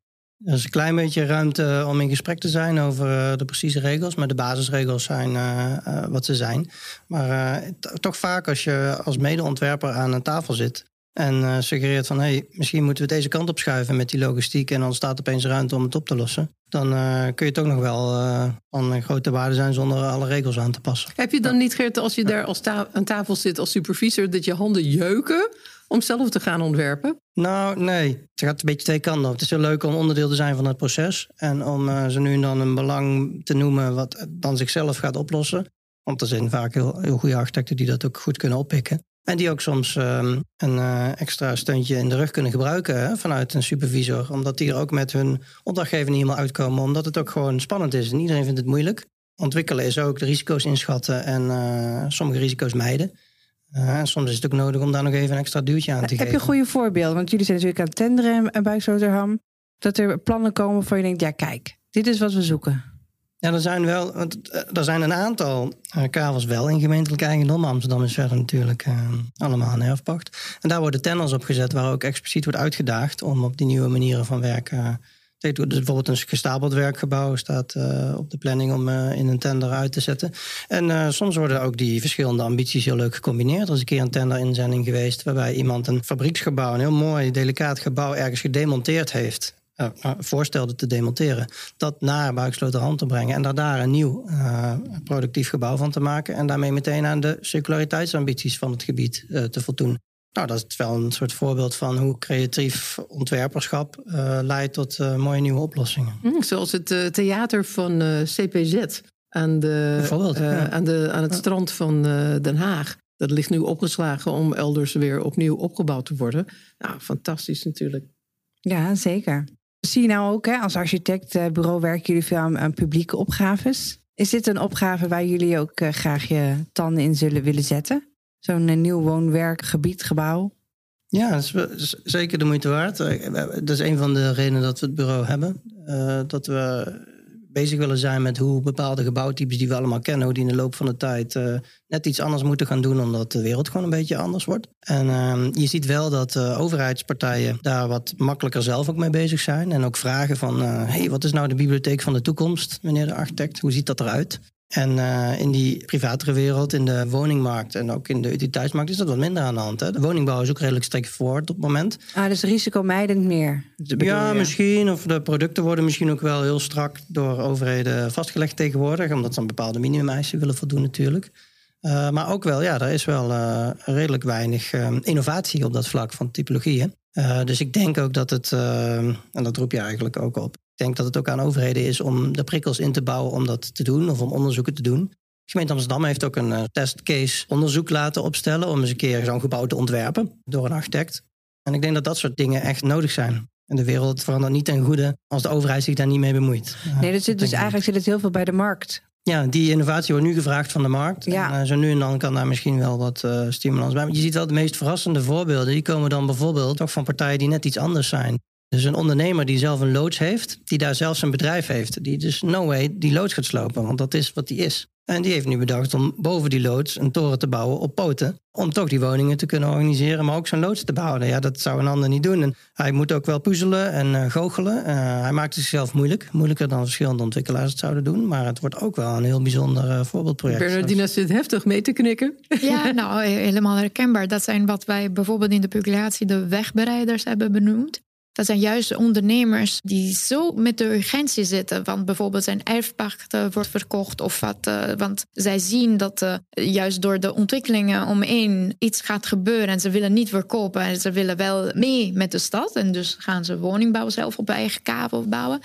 Er is een klein beetje ruimte om in gesprek te zijn over eh, de precieze regels. Maar de basisregels zijn uh, wat ze zijn. Maar toch vaak als je als medeontwerper aan een tafel zit en suggereert van hey, misschien moeten we deze kant op schuiven met die logistiek en dan staat opeens ruimte om het op te lossen. Dan kun je toch nog wel van een grote waarde zijn zonder alle regels aan te passen. Heb je dan niet, Gert, als je daar als ta aan tafel zit als supervisor, dat je handen jeuken? Om zelf te gaan ontwerpen? Nou, nee. Het gaat een beetje twee kanten op. Het is heel leuk om onderdeel te zijn van het proces. En om uh, zo nu en dan een belang te noemen wat dan zichzelf gaat oplossen. Want er zijn vaak heel, heel goede architecten die dat ook goed kunnen oppikken. En die ook soms um, een uh, extra steuntje in de rug kunnen gebruiken vanuit een supervisor. Omdat die er ook met hun opdrachtgever niet helemaal uitkomen. Omdat het ook gewoon spannend is. En iedereen vindt het moeilijk. Ontwikkelen is ook de risico's inschatten en uh, sommige risico's mijden. Uh, soms is het ook nodig om daar nog even een extra duwtje aan te geven. Heb je een goede voorbeeld? Want jullie zijn natuurlijk aan het tenderen bij Soterham. Dat er plannen komen voor je denkt, ja kijk, dit is wat we zoeken. Ja, er zijn wel, want eh, er zijn een aantal uh, kavels wel in gemeentelijk eigendom. Amsterdam is verder natuurlijk uh, allemaal een erfpacht. En daar worden tenders op gezet waar ook expliciet wordt uitgedaagd om op die nieuwe manieren van werken dus bijvoorbeeld een gestapeld werkgebouw staat uh, op de planning om uh, in een tender uit te zetten. En uh, soms worden ook die verschillende ambities heel leuk gecombineerd. Er is een keer een tender-inzending geweest waarbij iemand een fabrieksgebouw, een heel mooi, delicaat gebouw, ergens gedemonteerd heeft. voorstelde te demonteren. Dat naar Buiksloterhand te brengen en daar, daar een nieuw productief gebouw van te maken. En daarmee meteen aan de circulariteitsambities van het gebied te voldoen. Nou, dat is wel een soort voorbeeld van hoe creatief ontwerperschap uh, leidt tot uh, mooie nieuwe oplossingen. Mm, zoals het uh, theater van CPZ aan, de, ja. aan, de, aan het ja. strand van Den Haag. Dat ligt nu opgeslagen om elders weer opnieuw opgebouwd te worden. Nou, fantastisch natuurlijk. Ja, zeker. Zie je nou ook, hè, als architectbureau werken jullie veel aan, aan publieke opgaves. Is dit een opgave waar jullie ook graag je tanden in zullen willen zetten? Zo'n uh, nieuw woon-werkgebied, gebouw? Ja, zeker de moeite waard. Eh, dat is een van de redenen dat we het bureau hebben. Uh, dat we bezig willen zijn met hoe bepaalde gebouwtypes die we allemaal kennen, hoe die in de loop van de tijd net iets anders moeten gaan doen, omdat de wereld gewoon een beetje anders wordt. En uh, je ziet wel dat overheidspartijen daar wat makkelijker zelf ook mee bezig zijn. En ook vragen van, hey, wat is nou de bibliotheek van de toekomst, meneer de architect? Hoe ziet dat eruit? En uh, in die privatere wereld, in de woningmarkt en ook in de utiliteitsmarkt, is dat wat minder aan de hand. Hè? De woningbouw is ook redelijk straightforward op het moment. Ah, dus risicomijdend meer? Ja, je? misschien. Of de producten worden misschien ook wel heel strak door overheden vastgelegd tegenwoordig, omdat ze een bepaalde minimumeisen willen voldoen natuurlijk. Uh, maar ook wel, ja, er is wel uh, redelijk weinig innovatie op dat vlak van typologieën. dus ik denk ook dat het, en dat roep je eigenlijk ook op, ik denk dat het ook aan overheden is om de prikkels in te bouwen om dat te doen of om onderzoeken te doen. De gemeente Amsterdam heeft ook een uh, testcase onderzoek laten opstellen om eens een keer zo'n gebouw te ontwerpen door een architect. En ik denk dat dat soort dingen echt nodig zijn. En de wereld verandert niet ten goede als de overheid zich daar niet mee bemoeit. Nee, dat zit dus eigenlijk zit het heel veel bij de markt. Ja, die innovatie wordt nu gevraagd van de markt. Ja. En uh, zo nu en dan kan daar misschien wel wat uh, stimulans bij. Maar je ziet wel de meest verrassende voorbeelden. Die komen dan bijvoorbeeld toch van partijen die net iets anders zijn. Dus een ondernemer die zelf een loods heeft, die daar zelfs een bedrijf heeft, die dus no way die loods gaat slopen, want dat is wat die is. En die heeft nu bedacht om boven die loods een toren te bouwen op poten. Om toch die woningen te kunnen organiseren, maar ook zijn loods te behouden. Ja, dat zou een ander niet doen. En hij moet ook wel puzzelen en uh, goochelen. Uh, hij maakt het zichzelf moeilijk. Moeilijker dan verschillende ontwikkelaars het zouden doen. Maar het wordt ook wel een heel bijzonder uh, voorbeeldproject. Bernardina zit heftig mee te knikken. Ja, <laughs> nou helemaal herkenbaar. Dat zijn wat wij bijvoorbeeld in de publicatie de wegbereiders hebben benoemd. Dat zijn juist ondernemers die zo met de urgentie zitten. Want bijvoorbeeld zijn erfpacht wordt verkocht. Of wat, uh, want zij zien dat uh, juist door de ontwikkelingen omheen iets gaat gebeuren. En ze willen niet verkopen. En ze willen wel mee met de stad. En dus gaan ze woningbouw zelf op eigen kavel bouwen.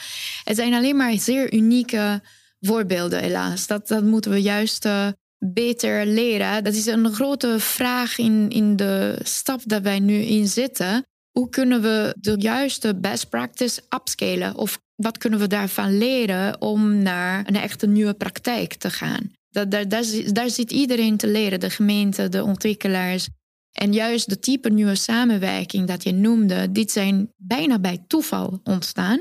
Het zijn alleen maar zeer unieke voorbeelden helaas. Dat, dat moeten we juist... Uh, beter leren. Dat is een grote vraag in, in de stap dat wij nu in zitten hoe kunnen we de juiste best practice upscalen? Of wat kunnen we daarvan leren om naar een echte nieuwe praktijk te gaan? Daar, daar, daar zit iedereen te leren, de gemeente, de ontwikkelaars. En juist de type nieuwe samenwerking dat je noemde, dit zijn bijna bij toeval ontstaan.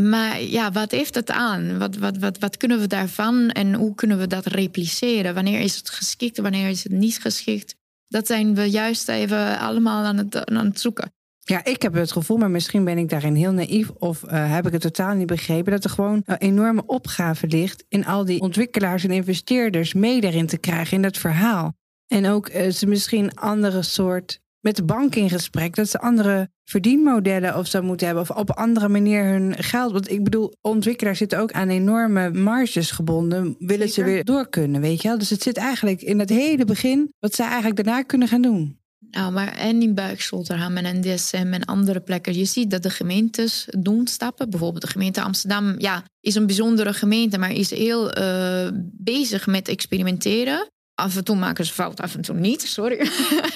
Maar ja, wat heeft het aan? Wat, wat, wat, wat kunnen we daarvan en hoe kunnen we dat repliceren? Wanneer is het geschikt, wanneer is het niet geschikt? Dat zijn we juist even allemaal aan het, aan het zoeken. Ja, ik heb het gevoel, maar misschien ben ik daarin heel naïef of uh, heb ik het totaal niet begrepen, dat er gewoon een enorme opgave ligt in al die ontwikkelaars en investeerders mee daarin te krijgen in dat verhaal. En ook uh, ze misschien andere soort met de bank in gesprek dat ze andere verdienmodellen of zo moeten hebben of op een andere manier hun geld. Want ik bedoel, ontwikkelaars zitten ook aan enorme marges gebonden, willen ze weer door kunnen, weet je wel? Dus het zit eigenlijk in het hele begin wat zij eigenlijk daarna kunnen gaan doen. Nou, maar en in Buikscholterham en DSM en andere plekken. Je ziet dat de gemeentes doen stappen. Bijvoorbeeld de gemeente Amsterdam ja, is een bijzondere gemeente, maar is heel uh, bezig met experimenteren. Af en toe maken ze fout, af en toe niet, sorry.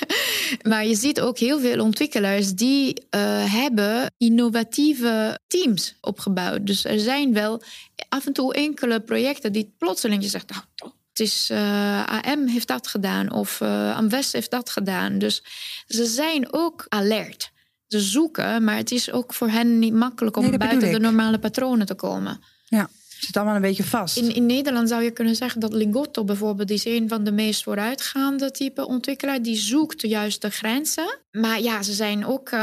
<laughs> maar je ziet ook heel veel ontwikkelaars die uh, hebben innovatieve teams opgebouwd. Dus er zijn wel af en toe enkele projecten die plotseling je zegt, nou, het is uh, AM heeft dat gedaan of uh, Amwest heeft dat gedaan. Dus ze zijn ook alert. Ze zoeken, maar het is ook voor hen niet makkelijk om nee, buiten de normale patronen te komen. Ja zit allemaal een beetje vast. In, in Nederland zou je kunnen zeggen dat Lingotto bijvoorbeeld is een van de meest vooruitgaande type ontwikkelaar. Die zoekt juist de grenzen. Maar ja, ze zijn ook uh,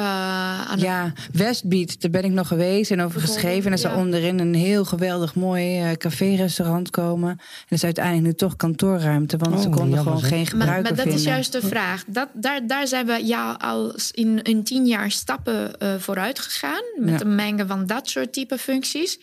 aan Ja, Westbeat, daar ben ik nog geweest en over geschreven. En er zou onderin een heel geweldig mooi uh, café-restaurant komen. En dat is uiteindelijk nu toch kantoorruimte, want oh, ze konden gewoon geen gebruik Maar, maar dat is juist de vraag. Dat, daar, daar zijn we ja al in, in tien jaar stappen uh, vooruit gegaan. Met ja. een mengen van dat soort type functies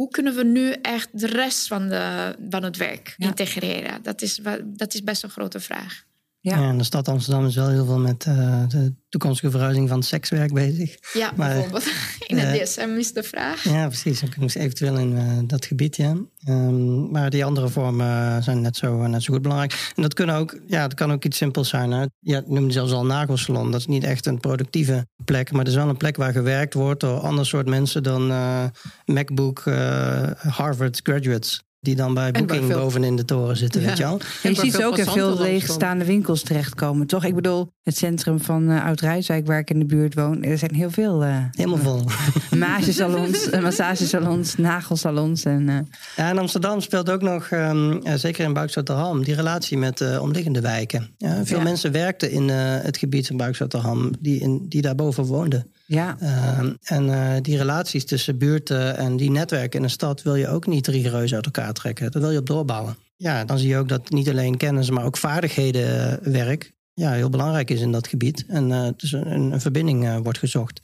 hoe kunnen we nu echt de rest van, de, van het werk integreren? Dat is, dat is best een grote vraag. Ja. ja, en de stad Amsterdam is wel heel veel met uh, de toekomstige verhuizing van sekswerk bezig. Ja, maar, bijvoorbeeld. In het uh, DSM is de vraag. Ja, precies. Dan kunnen we eventueel in uh, dat gebied, ja. Um, maar die andere vormen zijn net zo, net zo goed belangrijk. En dat, kunnen ook, ja, dat kan ook iets simpels zijn. Hè. Ja, noemde zelfs al nagelsalon. Dat is niet echt een productieve maar het is wel een plek waar gewerkt wordt door ander soort mensen dan MacBook Harvard graduates. Die dan bij Booking veel... bovenin de toren zitten, weet je al. En je ziet ze ook in veel leegstaande winkels terechtkomen, toch? Ik bedoel, het centrum van uh, Oud-Rijswijk, waar ik in de buurt woon... er zijn heel veel... Uh, Helemaal vol. <laughs> Massagesalons, <laughs> massagesalons, nagelsalons. En, uh... Ja, en Amsterdam speelt ook nog, um, zeker in Buikstad-Ham... die relatie met de omliggende wijken. Ja, veel ja. mensen werkten in het gebied van Buikstad-Ham... Die, in, die daarboven woonden. Ja. Uh, en uh, die relaties tussen buurten en die netwerken in een stad wil je ook niet rigoureus uit elkaar trekken. Dat wil je op doorbouwen. Ja, dan zie je ook dat niet alleen kennis, maar ook vaardighedenwerk ja, heel belangrijk is in dat gebied. En uh, dus een, een verbinding wordt gezocht.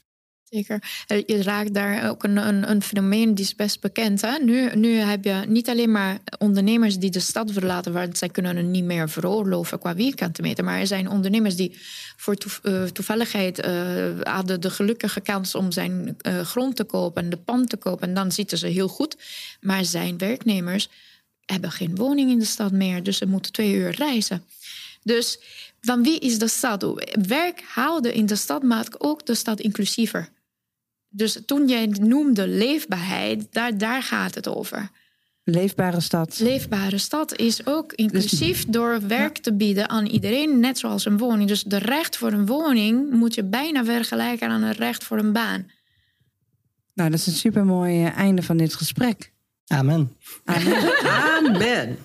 Zeker. Eh, je raakt daar ook een, een, een, fenomeen die is best bekend. Hè? Nu, nu heb je niet alleen maar ondernemers die de stad verlaten, want zij kunnen er niet meer veroorloven qua vierkante. Maar er zijn ondernemers die voor uh, toevalligheid uh, hadden de gelukkige kans om zijn grond te kopen en de pand te kopen. En dan zitten ze heel goed. Maar zijn werknemers hebben geen woning in de stad meer, dus ze moeten twee uur reizen. Dus van wie is de stad? Werk houden in de stad maakt ook de stad inclusiever. Dus toen jij noemde leefbaarheid, daar, daar gaat het over. Leefbare stad. Leefbare stad is ook inclusief dus, door werk ja. te bieden aan iedereen, net zoals een woning. Dus de recht voor een woning moet je bijna vergelijken aan een recht voor een baan. Nou, dat is een supermooi eh, einde van dit gesprek. Amen. Amen. <laughs> Amen.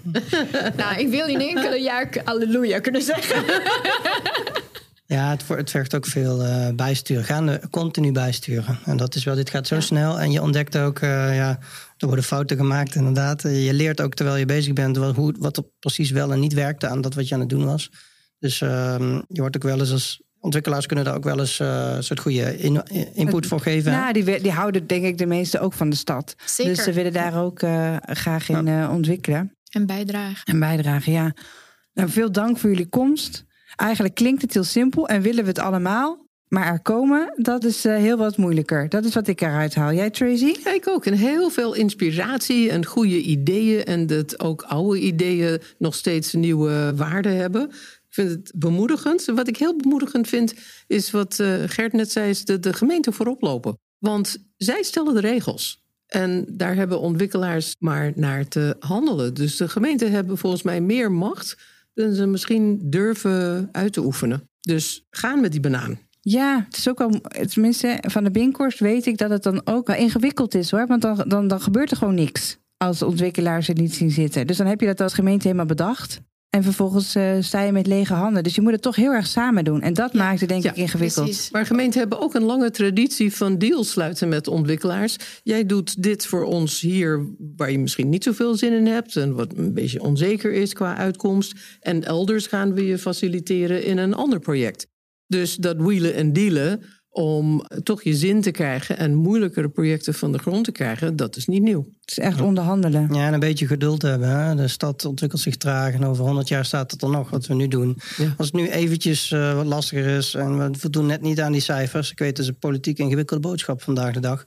nou, ik wil in enkele jaar halleluja kunnen zeggen. <laughs> Ja, het, het vergt ook veel uh, bijsturen. Gaan continu bijsturen. En dat is wel, dit gaat zo ja. snel. En je ontdekt ook, uh, ja, er worden fouten gemaakt inderdaad. Je leert ook terwijl je bezig bent wat, hoe, wat er precies wel en niet werkte aan dat wat je aan het doen was. Dus ehm, je wordt ook wel eens als ontwikkelaars kunnen daar ook wel eens een soort goede in, input voor geven. Ja, die, die houden denk ik de meeste ook van de stad. Zeker. Dus ze willen daar ook graag in ontwikkelen. En bijdragen. En bijdragen, ja. Nou, veel dank voor jullie komst. Eigenlijk klinkt het heel simpel en willen we het allemaal. Maar er komen, dat is uh, heel wat moeilijker. Dat is wat ik eruit haal. Jij, Tracy? Ja, ik ook. En heel veel inspiratie en goede ideeën. En dat ook oude ideeën nog steeds nieuwe waarde hebben. Ik vind het bemoedigend. Wat ik heel bemoedigend vind, is wat uh, Gert net zei, is de, de gemeente voorop lopen. Want zij stellen de regels. En daar hebben ontwikkelaars maar naar te handelen. Dus de gemeenten hebben volgens mij meer macht dan ze misschien durven uit te oefenen. Dus gaan met die banaan. Ja, het is ook wel, tenminste, van de Binkhorst weet ik dat het dan ook wel ingewikkeld is hoor. Want dan, dan, dan gebeurt er gewoon niks als ontwikkelaars het niet zien zitten. Dus dan heb je dat als gemeente helemaal bedacht. En vervolgens uh, sta je met lege handen. Dus je moet het toch heel erg samen doen. En dat maakt het denk ik ingewikkeld. Precies. Maar gemeenten hebben ook een lange traditie van deals sluiten met ontwikkelaars. Jij doet dit voor ons hier waar je misschien niet zoveel zin in hebt. En wat een beetje onzeker is qua uitkomst. En elders gaan we je faciliteren in een ander project. Dus dat wielen en dealen om toch je zin te krijgen en moeilijkere projecten van de grond te krijgen, dat is niet nieuw. Het is echt onderhandelen. Ja, en een beetje geduld hebben. Hè? De stad ontwikkelt zich traag en over 100 jaar staat het er nog wat we nu doen. Als het nu eventjes uh, wat lastiger is en we voldoen net niet aan die cijfers. Ik weet, het is een politiek ingewikkelde boodschap vandaag de dag.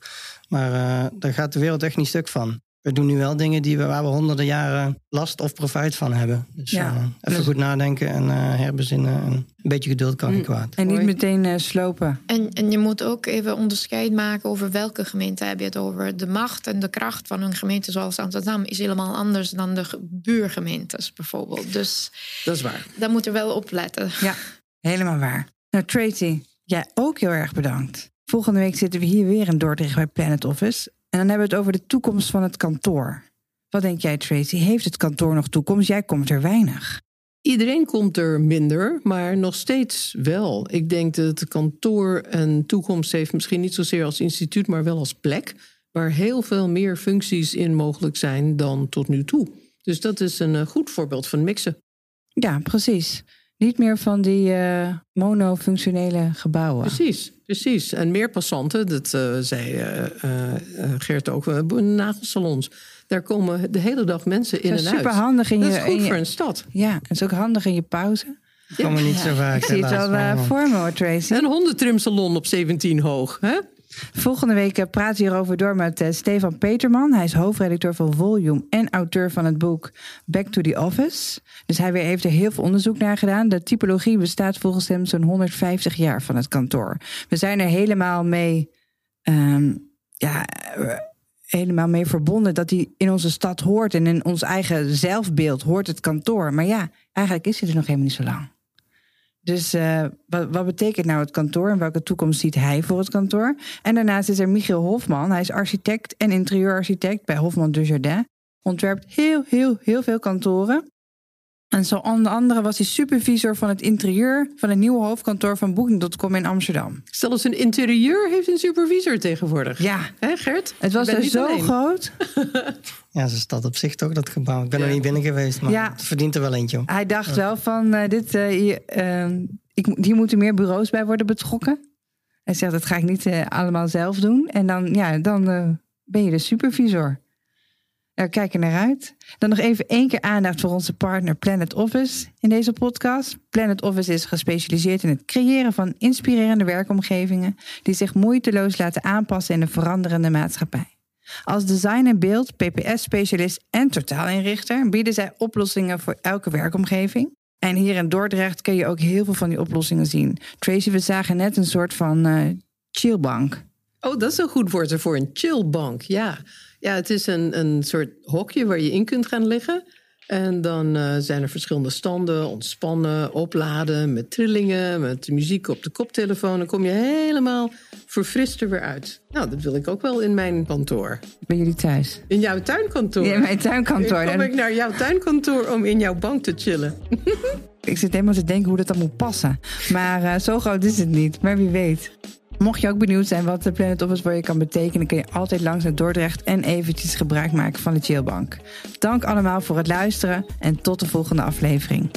Maar uh, daar gaat de wereld echt niet stuk van we doen nu wel dingen die we, waar we honderden jaren last of profijt van hebben. Dus ja, uh, even dus... goed nadenken en uh, herbezinnen. En een beetje geduld kan niet mm. kwaad. En niet meteen uh, slopen. En, en je moet ook even onderscheid maken over welke gemeente heb je het over. De macht en de kracht van een gemeente zoals Amsterdam is helemaal anders dan de buurgemeentes bijvoorbeeld. Dus dat is waar. Daar moeten we wel op letten. Ja, helemaal waar. Nou, Tracy, jij ook heel erg bedankt. Volgende week zitten we hier weer in Dordrecht bij Planet Office. En dan hebben we het over de toekomst van het kantoor. Wat denk jij, Tracy? Heeft het kantoor nog toekomst? Jij komt er weinig. Iedereen komt er minder, maar nog steeds wel. Ik denk dat het kantoor een toekomst heeft, misschien niet zozeer als instituut, maar wel als plek, waar heel veel meer functies in mogelijk zijn dan tot nu toe. Dus dat is een eh, goed voorbeeld van mixen. Ja, precies. Niet meer van die uh, monofunctionele gebouwen. Precies, precies. En meer passanten, dat uh, zei uh, Gert ook, nagelsalons. Daar komen de hele dag mensen in en uit. Super handig in dat je. Dat is goed voor een stad. Ja, het is ook handig in je pauze. Ja. Komen niet zo vaak. Ik zie het al voor me hoor, Tracy. Een hondentrimsalon op 17 hoog, hè? Volgende week eh, praat hierover door met uh, Stefan Peterman. Hij is hoofdredacteur van Volume en auteur van het boek Back to the Office. Dus hij heeft er heel veel onderzoek naar gedaan. De typologie bestaat volgens hem zo'n 150 jaar van het kantoor. We zijn er helemaal mee, um, ja, helemaal mee verbonden dat hij in onze stad hoort. En in ons eigen zelfbeeld hoort het kantoor. Maar ja, eigenlijk is hij er nog helemaal niet zo lang. Dus uh, wat, wat, betekent nou het kantoor en welke toekomst ziet hij voor het kantoor? En daarnaast is er Michiel Hofman. Hij is architect en interieurarchitect bij Hofman Dujardin. Ontwerpt heel, heel, heel veel kantoren. En zo onder andere was hij supervisor van het interieur van het nieuwe hoofdkantoor van Booking.com in Amsterdam. Zelfs een interieur heeft een supervisor tegenwoordig. Ja. Hè Gert? Het was er zo groot. <laughs> ja, ze staat op zich toch, dat gebouw. Ik ben er niet binnen geweest, maar ja. het verdient er wel eentje. Hij dacht wel van, uh, dit, uh, hier, uh, ik, hier moeten meer bureaus bij worden betrokken. Hij zegt, dat ga ik niet allemaal zelf doen. En dan, ja, dan ben je de supervisor. Nou, kijk er naar uit. Dan nog even één keer aandacht voor onze partner Planet Office in deze podcast. Planet Office is gespecialiseerd in het creëren van inspirerende werkomgevingen die zich moeiteloos laten aanpassen in een veranderende maatschappij. Als design en beeld, PPS-specialist en totaalinrichter bieden zij oplossingen voor elke werkomgeving. En hier in Dordrecht kun je ook heel veel van die oplossingen zien. Tracy, we zagen net een soort van uh, chillbank. Oh, dat is een goed woord ervoor, een chillbank, ja. Ja, het is een, een soort hokje waar je in kunt gaan liggen. En dan uh, zijn er verschillende standen, ontspannen, opladen met trillingen, met muziek op de koptelefoon. Dan kom je helemaal verfrist er weer uit. Nou, dat wil ik ook wel in mijn kantoor. Ben jullie thuis? In jouw tuinkantoor? In mijn tuinkantoor. Dan kom ik naar jouw tuinkantoor om in jouw bank te chillen. <laughs> ik zit helemaal te denken hoe dat dan moet passen. Maar uh, zo groot is het niet. Maar wie weet. Mocht je ook benieuwd zijn wat de Planet Office voor je kan betekenen, kun je altijd langs naar Dordrecht en eventjes gebruik maken van de Chillbank. Dank allemaal voor het luisteren en tot de volgende aflevering.